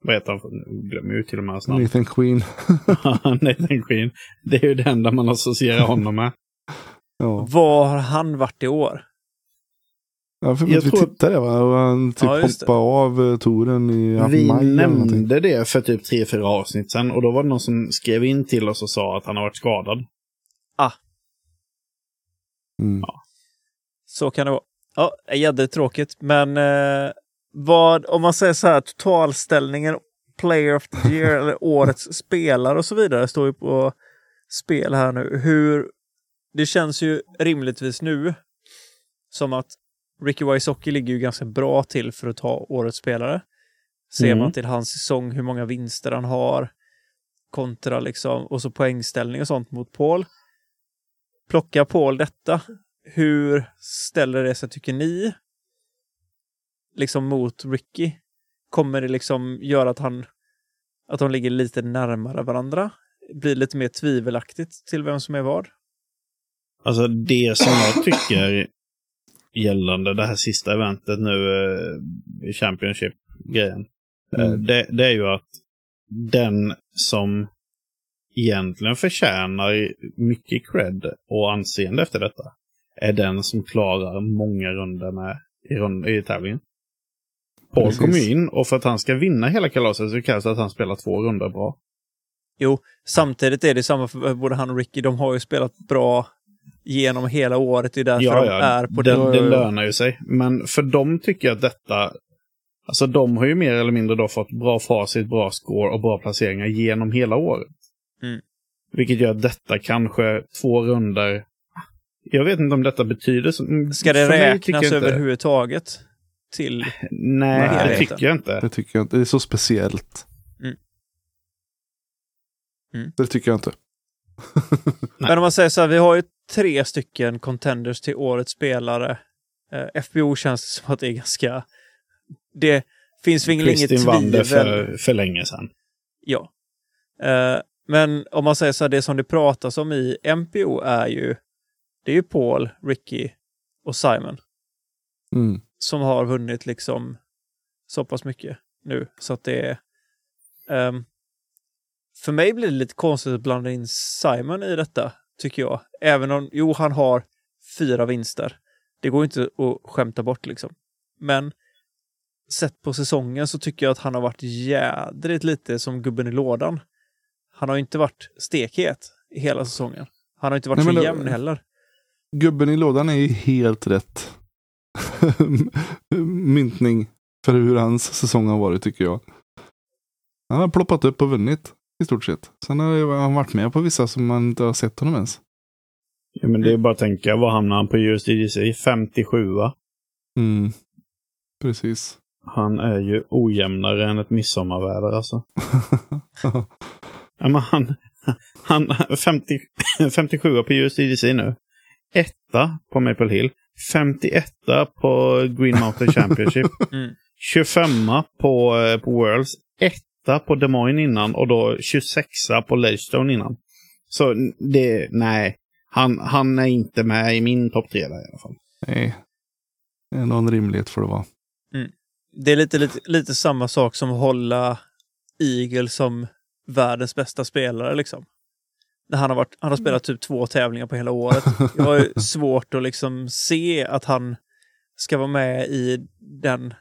vad heter han, glömmer ju till och med hans namn. Nathan Queen. Nathan Queen. Det är ju det enda man associerar honom med. Ja. Var har han varit i år? Ja, för Jag vi tror- tittade va? Och han typ Ja, hoppade av eh, touren i ja, Vi maj någonting. nämnde det för typ tre, fyra avsnitt sedan och då var det någon som skrev in till oss och sa att han har varit skadad. Mm. Så kan det vara. Ja, jättetråkigt, men eh, vad, om man säger så här, totalställningen, player of the year eller årets spelare och så vidare står ju på spel här nu. Hur, det känns ju rimligtvis nu som att Ricky Wysocki ligger ju ganska bra till för att ta årets spelare. Ser Mm. man till hans säsong, hur många vinster han har, kontra liksom, och så poängställning och sånt mot Paul. Plocka Paul detta, hur ställer det sig, tycker ni, liksom mot Ricky? Kommer det liksom göra att han, att de ligger lite närmare varandra? Blir lite mer tvivelaktigt till vem som är vad? Alltså det som jag tycker gällande det här sista eventet nu, eh, Championship-grejen, eh, Mm. det, det är ju att den som egentligen förtjänar mycket cred och anseende efter detta är den som klarar många runder med i, rund, i tävlingen. Paul Precis. kommer ju in och för att han ska vinna hela kalaset så krävs det att han spelar två runder bra. Jo, samtidigt är det samma för både han och Ricky. De har ju spelat bra genom hela året. Det är därför Ja, de ja, är på det, den. det lönar ju sig. Men för dem tycker jag att detta... Alltså de har ju mer eller mindre då fått bra facit, bra score och bra placeringar genom hela året. Mm. Vilket gör att detta kanske två runder... Jag vet inte om detta betyder... så- Ska det räknas överhuvudtaget? Till... Nej, det tycker jag inte. Det tycker jag inte. Det är så speciellt. Mm. Mm. Det tycker jag inte. Men om man säger så här, vi har ju tre stycken contenders till årets spelare. Eh, FBO känns som att det är ganska... Det finns väl inget Kristin vann det tvivel. för, för länge sedan. Ja. Eh, men om man säger så här, det som det pratas om i MPO är ju... Det är ju Paul, Ricky och Simon. Mm. som har vunnit liksom så pass mycket nu. Så att det är... ehm, för mig blir det lite konstigt att blanda in Simon i detta, tycker jag. Även om, jo, han har fyra vinster. Det går inte att skämta bort liksom. Men sett på säsongen så tycker jag att han har varit jädrigt lite som gubben i lådan. Han har ju inte varit stekhet i hela säsongen. Han har inte varit Nej, så jämn heller. Gubben i lådan är ju helt rätt myntning för hur hans säsong har varit tycker jag. Han har ploppat upp och vunnit i stort sett. Sen har han varit med på vissa som man inte har sett honom ens. Ja, men det är bara att tänka, vad hamnar han på USDGC? 57 va? Mm. Precis. Han är ju ojämnare än ett midsommarväder alltså. Ja, men han, han 50, 57 på USDGC nu. Etta på Maple Hill. 51 på Green Mountain Championship. Mm. 25 på, eh, på Worlds. Etta på Des Moines innan och då 26 på Ledgestone innan. Så det, nej. Han, han är inte med i min topp tre där i alla fall. Nej. Det är någon rimlighet får det vara. Det är lite, lite, lite samma sak som att hålla Eagle som världens bästa spelare liksom. När han har, varit, han har spelat typ två tävlingar på hela året. Jag har ju svårt att liksom se att han ska vara med i den...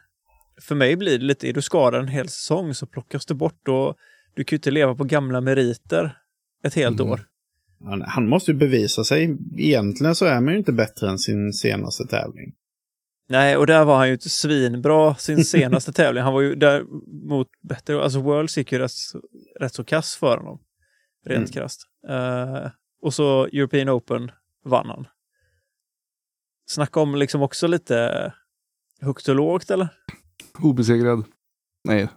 För mig blir det lite, är du skadad en hel säsong så plockas du bort och du kan ju inte leva på gamla meriter ett helt Mm. år. Han, han måste ju bevisa sig. Egentligen så är man ju inte bättre än sin senaste tävling. Nej, och där var han ju inte svinbra sin senaste tävling. Han var ju däremot bättre. Alltså Worlds gick ju rätt, rätt så kass för honom. Rent Mm. krasst. Eh, och så European Open vann han. Snacka om liksom också lite högt och lågt eller? Obesegrad. Nej.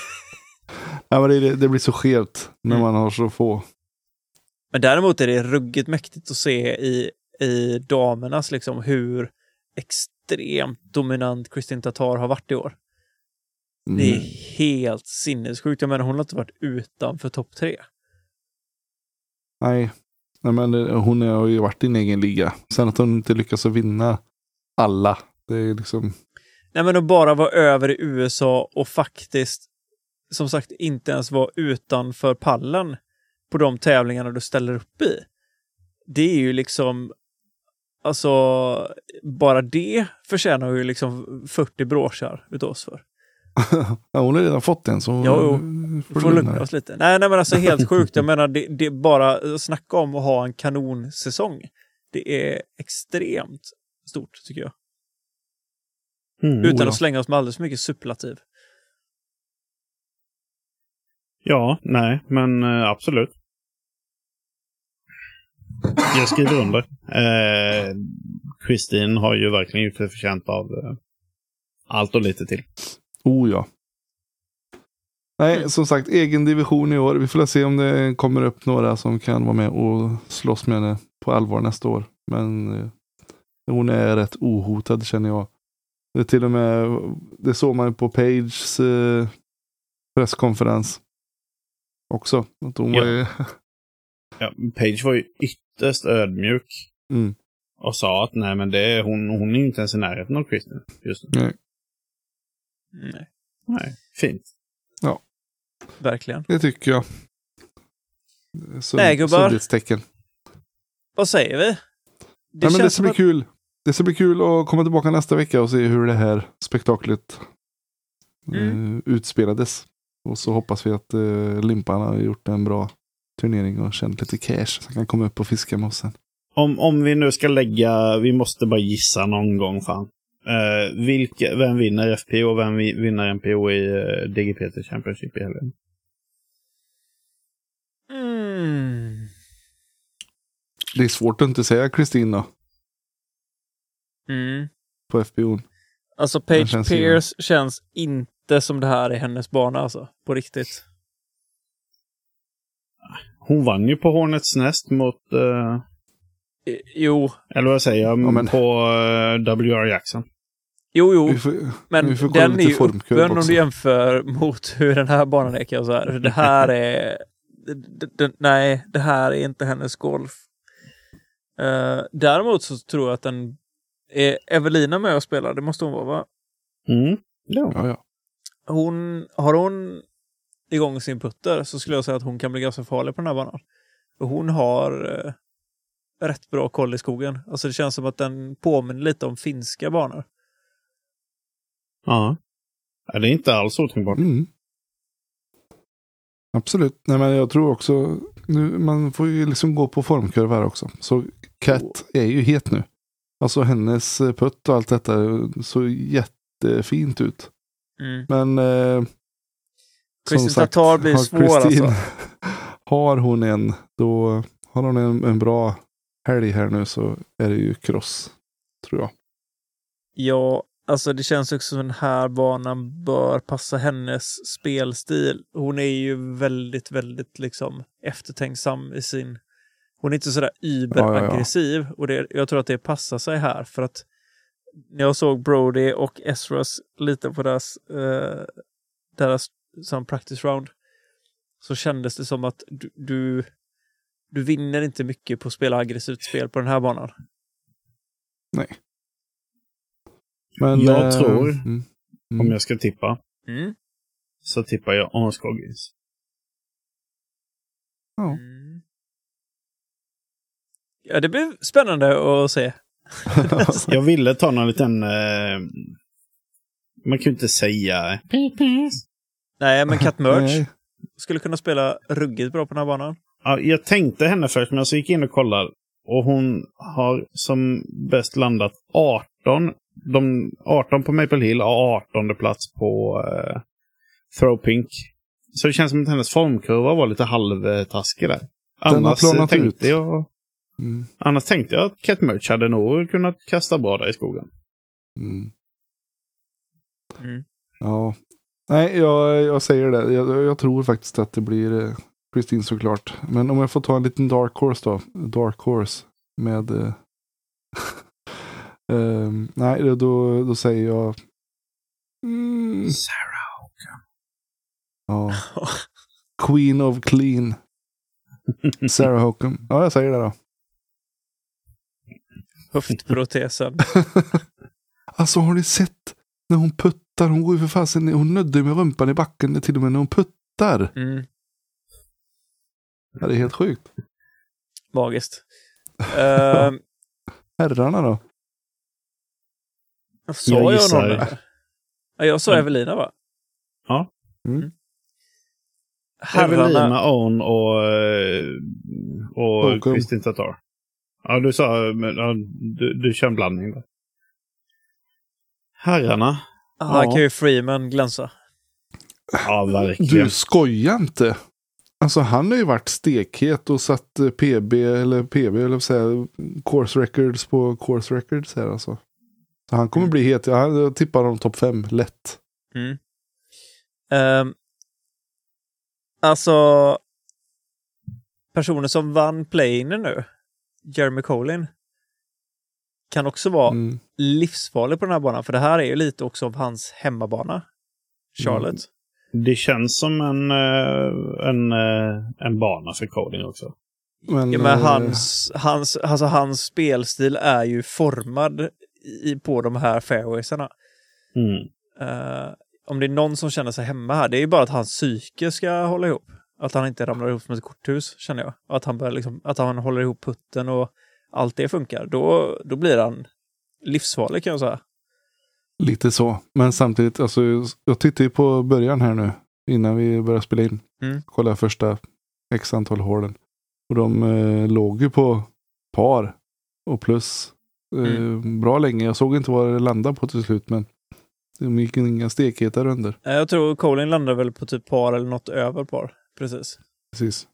ja, men det, det blir så skevt när Mm. man har så få. Men däremot är det ruggigt mäktigt att se i, i damernas liksom hur extremt dominant Kristin Tatar har varit i år. Mm. Det är helt sinnessjukt. Jag menar, hon har inte varit utanför topp tre. Nej. Nej, men det, hon har ju varit i en egen liga. Sen att hon inte lyckas vinna alla. Det är liksom... Nej, men att bara vara över i USA och faktiskt, som sagt, inte ens vara utanför pallen på de tävlingarna du ställer upp i. Det är ju liksom, alltså, bara det förtjänar ju liksom 40 broschar utav oss för. ja, hon har redan fått en så jo. får Får lugna oss lite. Nej, nej, men alltså helt sjukt. Jag menar, det, det är bara snacka om att ha en kanonsäsong. Det är extremt stort, tycker jag. Mm. Utan Oh, ja. att slänga oss med alldeles för mycket superlativ. Ja, nej, men eh, absolut. Jag skriver under. Eh, Kristin har ju verkligen gjort sig förtjänt av eh, allt och lite till. Oh ja. Nej, som sagt, egen division i år. Vi får se om det kommer upp några som kan vara med och slåss med henne på allvar nästa år. Men eh, hon är rätt ohotad känner jag. Det är till och med, det såg man ju på Pages eh, presskonferens också. Att hon Ja. var ju, Ja, Page var ju ytterst ödmjuk mm, och sa att nej, men det är, hon, hon är inte ens i närheten av Kristin just nu. nej, Nej, Nej, fint. verkligen. det tycker jag. Sund, Nej, gubbar. Vad säger vi? Det Nej, men det ska som bli att... kul. Det ska bli kul att komma tillbaka nästa vecka och se hur det här spektaklet Mm. eh, utspelades. Och så hoppas vi att eh, Limpan har gjort en bra turnering och tjänat lite cash. Så han kan komma upp och fiska med oss sen. Om, om vi nu ska lägga, vi måste bara gissa någon gång fan. Eh, vilka, vem vinner FPO och vem vi- vinner MPO i uh, DGPT Championship i helgen? Mm. Det är svårt att inte säga Kristin då, Mm. på FPO. Alltså Page känns ju- Pierce känns inte som det här är hennes bana alltså. På riktigt. Hon vann ju på Hornets Nest mot, eh, Eh, Jo, eller vad säger jag, Ja, men- på uh, WR Jackson. jo, jo. Vi får, Men vi den är ju öppen om du jämför mot hur den här banan är kan jag säga. Det här är... det- det- nej, det här är inte hennes golf. Eh, däremot så tror jag att den... Är Evelina med och spelar? Det måste hon vara, va? Mm. Ja. Ja, ja. Hon, har hon igång sin putter så skulle jag säga att hon kan bli ganska farlig på den här banan. Hon har eh, rätt bra koll i skogen. Alltså det känns som att den påminner lite om finska banor. ja. Ja, Det är inte alls otänkbart. Mm. Absolut. Nej, men jag tror också, nu, man får ju liksom gå på formkurv här också. Så Cat är ju het nu. Alltså hennes eh, putt och allt detta såg jättefint ut. Mm. Men eh, som sagt, Tatar blir har svår Kristin- alltså. Har hon en, då har hon en, en bra helg här nu så är det ju cross. Tror jag. Ja, alltså det känns också som den här banan bör passa hennes spelstil. Hon är ju väldigt, väldigt liksom eftertänksam i sin... Hon är inte sådär überaggressiv och det, jag tror att det passar sig här för att när jag såg Brody och Ezras lite på deras, eh, deras som practice round så kändes det som att du, du du vinner inte mycket på att spela aggressivt spel på den här banan. Men, Jag eh, tror- mm, Om mm. jag ska tippa Mm. så tippar jag Onskoggis. Ja. Ja, det blir spännande att se. Jag ville ta någon liten... Eh, man kan ju inte säga... Nej, men Cat Merch skulle kunna spela ruggigt bra på den här banan. Ja, jag tänkte henne först, men så gick jag in och kollade. Och hon har som bäst landat 18. De 18 på Maple Hill och 18 plats på eh, Throw Pink. Så det känns som att hennes formkurva var lite halvtaskig där. Den Annars tänkte ut. jag... Mm. Annars tänkte jag att Cat Merch hade nog kunnat kasta bra där i skogen. Mm. Mm. Ja. Nej, jag, jag säger det. Jag, jag tror faktiskt att det blir eh, Kristin såklart. Men om jag får ta en liten Dark Horse då. Dark Horse med... Eh, ehm, nej, då, då, säger jag... Mm, Sarah. ja. Queen of Clean. Sarah Hokum. Ja, jag säger det då. Höftprotesen. Alltså har ni sett när hon puttar? Hon går ju för fasen, hon nödde med rumpan i backen till och med när hon puttar. Mm. Ja, det är helt sjukt. Magiskt. Ehm, Herrarna då? sa Jag jag, någon där? Ja, jag sa Mm. Evelina va? Ja. Mm. Herrarna. Evelina, Owen och, eh, och. Kristin Tatar. Ja, du sa... men, Ja, du, du kör en blandning där. Herrarna. Här Ja. kan ju Freeman glänsa. Ja, verkligen. Du skojar inte. Alltså han har ju varit stekhet och satt eh, PB eller PB eller säga course records på course records här alltså. Så han kommer bli het. Jag tippar honom topp fem lätt. Mm. Ehm, alltså, personer som vann playen nu, Jeremy Colin, kan också vara Mm. livsfarlig på den här banan. För det här är ju lite också av hans hemmabana, Charlotte. Det känns som en, eh, en, eh, en bana för coding också. Men, Ja, men eh, hans, hans, alltså hans spelstil är ju formad i, på de här fairwaysarna. Mm. Eh, om det är någon som känner sig hemma här, det är ju bara att hans psyke ska hålla ihop. Att han inte ramlar ihop som ett korthus, känner jag. Att han, börjar liksom, att han håller ihop putten och allt det funkar. Då, då blir han livsfarlig kan jag säga. Lite så. Men samtidigt, alltså, jag tittar ju på början här nu. Innan vi börjar spela in. Mm. Kolla första x antal hålen. Och de eh, låg ju på par och plus. Eh, Mm. Bra länge. Jag såg inte vad det landade på till slut. Men de gick inga stekheter under. Eh, Jag tror Colin landar väl på typ par eller något över par. Precis. Precis.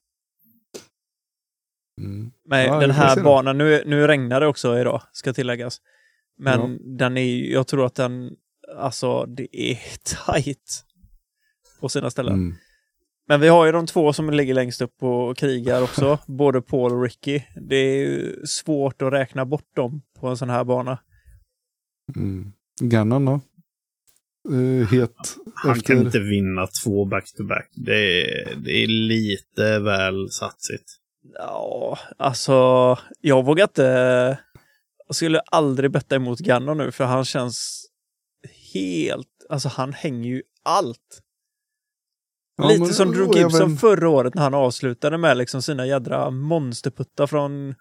Mm. Men Ja, den här banan, nu, nu regnar det också idag, ska tilläggas. Men Ja. den är jag tror att den, alltså det är tight på sina ställen. Mm. Men vi har ju de två som ligger längst upp och krigar också, både Paul och Ricky. Det är ju svårt att räkna bort dem på en sån här bana. Mm. Gannon då? Eh, het Han efter... kan inte vinna två back-to-back. Det, är, det är lite väl satsigt. Ja, alltså jag vågar inte... Jag skulle aldrig betta emot Gannon nu för han känns helt... Alltså han hänger ju allt. Ja, Lite men- som Drew Gibson även- förra året när han avslutade med liksom sina jädra monsterputtar från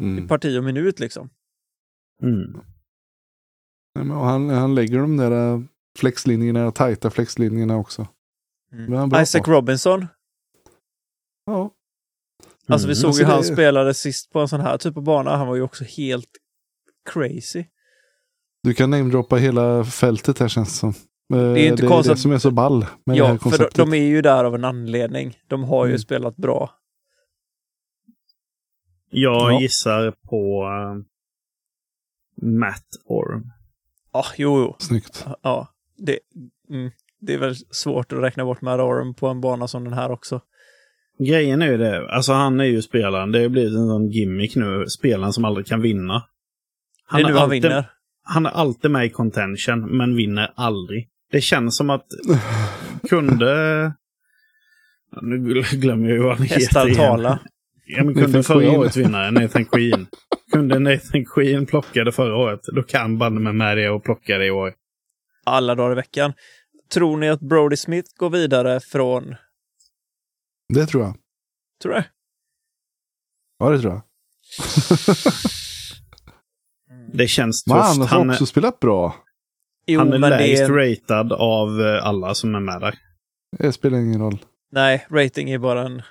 Mm. parti och minut liksom. Mm. Nej, men och han, han lägger de där eh, flexlinjerna, tajta flexlinjerna också. Bra Isaac på. Robinson. Ja. Alltså vi Mm. såg Alltså, ju det han är- spelade sist på en sån här typ av bana. Han var ju också helt crazy. Du kan namedroppa hela fältet här känns det som. Eh, är ju inte det konstigt är det som är så ball med det här Ja, för de, konceptet. de är ju där av en anledning. De har ju Mm. spelat bra. Jag Ja. gissar på uh, Matt Orm. Ja, jo, jo. Snyggt. Ja, det, mm, det är väl svårt att räkna bort med Arm på en bana som den här också. Grejen är ju det, alltså han är ju spelaren. Det har blivit en sån gimmick nu. Spelaren som aldrig kan vinna. det är nu han alltid, vinner. Han är alltid med i contention, men vinner aldrig. Det känns som att kunde... Nu glömmer jag ju vad han Hästar heter igen. tala. Ja, men kunde förra Queen. året vinna Nathan Queen. kunde Nathan Queen plocka det förra året, då kan bandet med med det och plocka det i år. Alla dagar i veckan. Tror ni att Brody Smith går vidare från... Det tror jag. Tror du? Ja, det tror jag. Det känns tufft. han har också är, spelat bra. Jo, han är men det lägst är... ratad av eh, alla som är med där. Det spelar ingen roll. Nej, rating är bara en...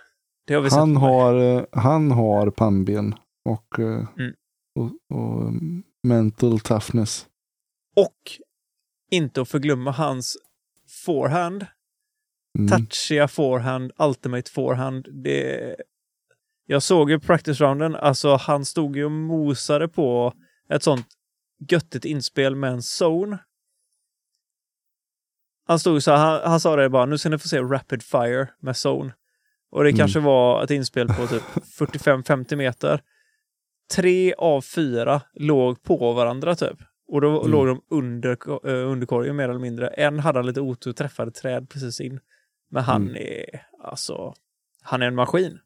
Det har. Han har, eh, han har pannben och, eh, Mm. och, och mm, mental toughness. Och inte att förglömma hans forehand. Mm. Touchiga forehand, ultimate forehand. Det... Jag såg ju practice rounden, alltså han stod ju och mosade på ett sånt göttigt inspel med en zone. Han stod så här, han, han sa det bara, nu ska ni få se rapid fire med zone. Och det Mm. kanske var ett inspel på typ 45-50 meter. Tre av fyra låg på varandra typ. Och då Mm. låg de under, eh, under korgen mer eller mindre. En hade han lite otur och träffade träd precis in. Men han Mm. är, alltså, han är en maskin.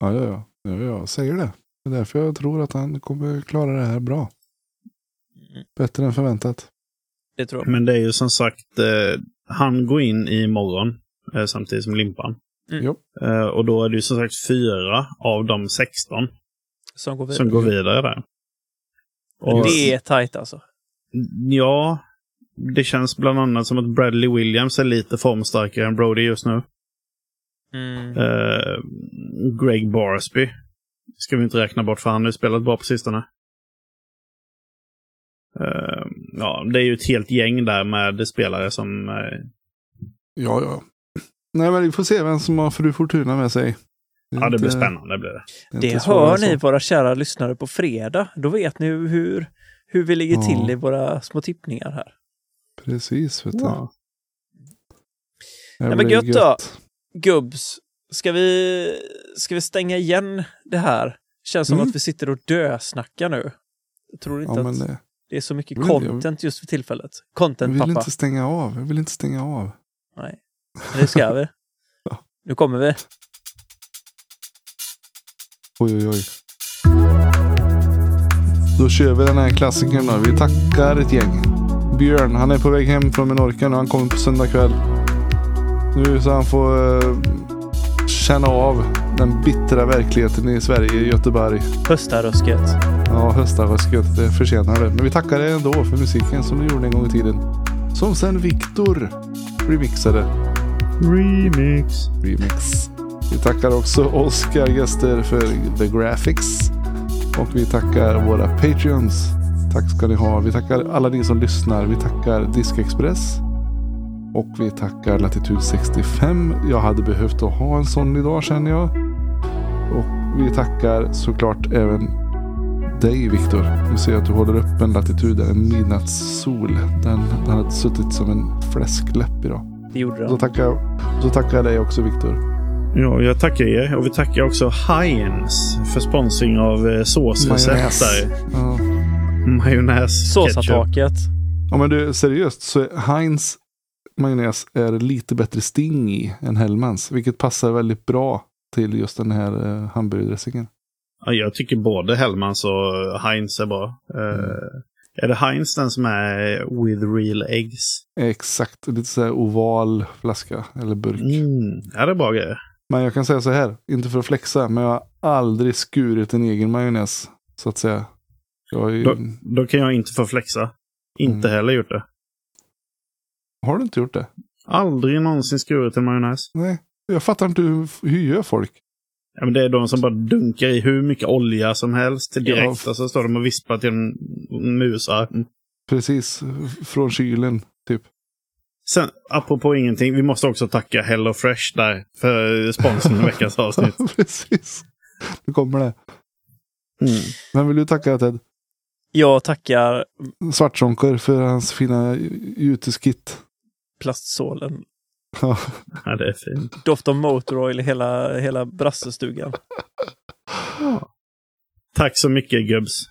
Ja, ja, ja, ja, ja, jag säger det. Det är därför jag tror att han kommer klara det här bra. Mm. Bättre än förväntat. Det tror jag. Men det är ju som sagt, eh, han går in i morgon eh, samtidigt som Limpan. Mm. Jo. Eh, och då är det ju som sagt fyra av de 16 Som går vidare. som går vidare där. Och, Det är tajt alltså. Ja, det känns bland annat som att Bradley Williams är lite formstarkare än Brody just nu. Mm. Eh, Greg Barsby ska vi inte räkna bort för han har ju spelat bra på sistone. Eh, ja, det är ju ett helt gäng där med spelare som... eh, Ja, ja. Nej, men vi får se vem som har fru Fortuna med sig. Ja, det blir spännande. Blir det. Det hör ni våra kära lyssnare på fredag. Då vet ni hur, hur vi ligger Ja. till i våra små tippningar här. Precis, vet du. Ja. Nej, men blir gött då. Gubbs, ska vi, ska vi stänga igen det här? Känns som Mm. att vi sitter och dösnackar nu. Jag tror inte Ja, att det, det är så mycket Jag vill- content just för tillfället. jag Content, vill pappa. inte stänga av. Jag vill inte stänga av. Nej, men det ska vi. Ja. Nu kommer vi. Oj, oj, oj. Då kör vi den här klassikern då. Vi tackar ett gäng. Björn, han är på väg hem från Menorca nu. Han kommer på söndag kväll. Nu så han får eh, känna av den bittra verkligheten i Sverige, i Göteborg. Höstarösket. Ja, höstarösket, det förtjänar det. Men vi tackar dig ändå för musiken som du gjorde en gång i tiden. Som sen Viktor remixade. Remix. Remix. Vi tackar också Oskar Gäster för The Graphics. Och vi tackar våra Patreons. Tack ska ni ha. Vi tackar alla ni som lyssnar. Vi tackar Diskexpress. Och vi tackar Latitude 65. Jag hade behövt att ha en sån idag känner jag. Och vi tackar såklart även dig Viktor. Vi ser att du håller upp en latitud, en midnattssol. Den, den hade suttit som en fläskläpp idag. Det gjorde Så de. tackar, så tackar jag dig också Viktor. Ja, jag tackar er. Och vi tackar också Heinz för sponsring av eh, såsrecept Majonnäs. där. Ja. Majonnäs. men du, seriöst så är Heinz majonnäs är lite bättre sting i än Hellmans. Vilket passar väldigt bra till just den här uh, hamburgerdressingen. Ja, jag tycker både Hellmans och Heinz är bra. Eh, Är det Heinz den som är with real eggs? Exakt, lite så oval flaska eller burk. Mm. Ja, det är bra grejer. Men jag kan säga så här, inte för att flexa, men jag har aldrig skurit en egen majonnäs. Så att säga. Ju, Då, då kan jag inte få flexa. Inte Mm. heller gjort det. har du inte gjort det? Aldrig någonsin skurit en majonnäs. Nej. Jag fattar inte hur, hur gör folk? Ja, men det är de som bara dunkar i hur mycket olja som helst direkt. Ja. Och så står de och vispar till en musarm. Precis, från kylen typ. Sen, apropå ingenting, vi måste också tacka Hello Fresh där för sponsorn i veckans avsnitt. Precis. Nu kommer det. Mm. Vem vill du tacka Ted? Jag tackar Svartzonker för hans fina juteskit. plastsålen. Ja, Ja, det är fint. Doft av motor oil i hela, hela brassestugan. Tack så mycket gubbs.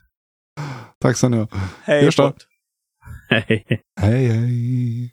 tack så ni ha. Hej. Hej. Hej hej.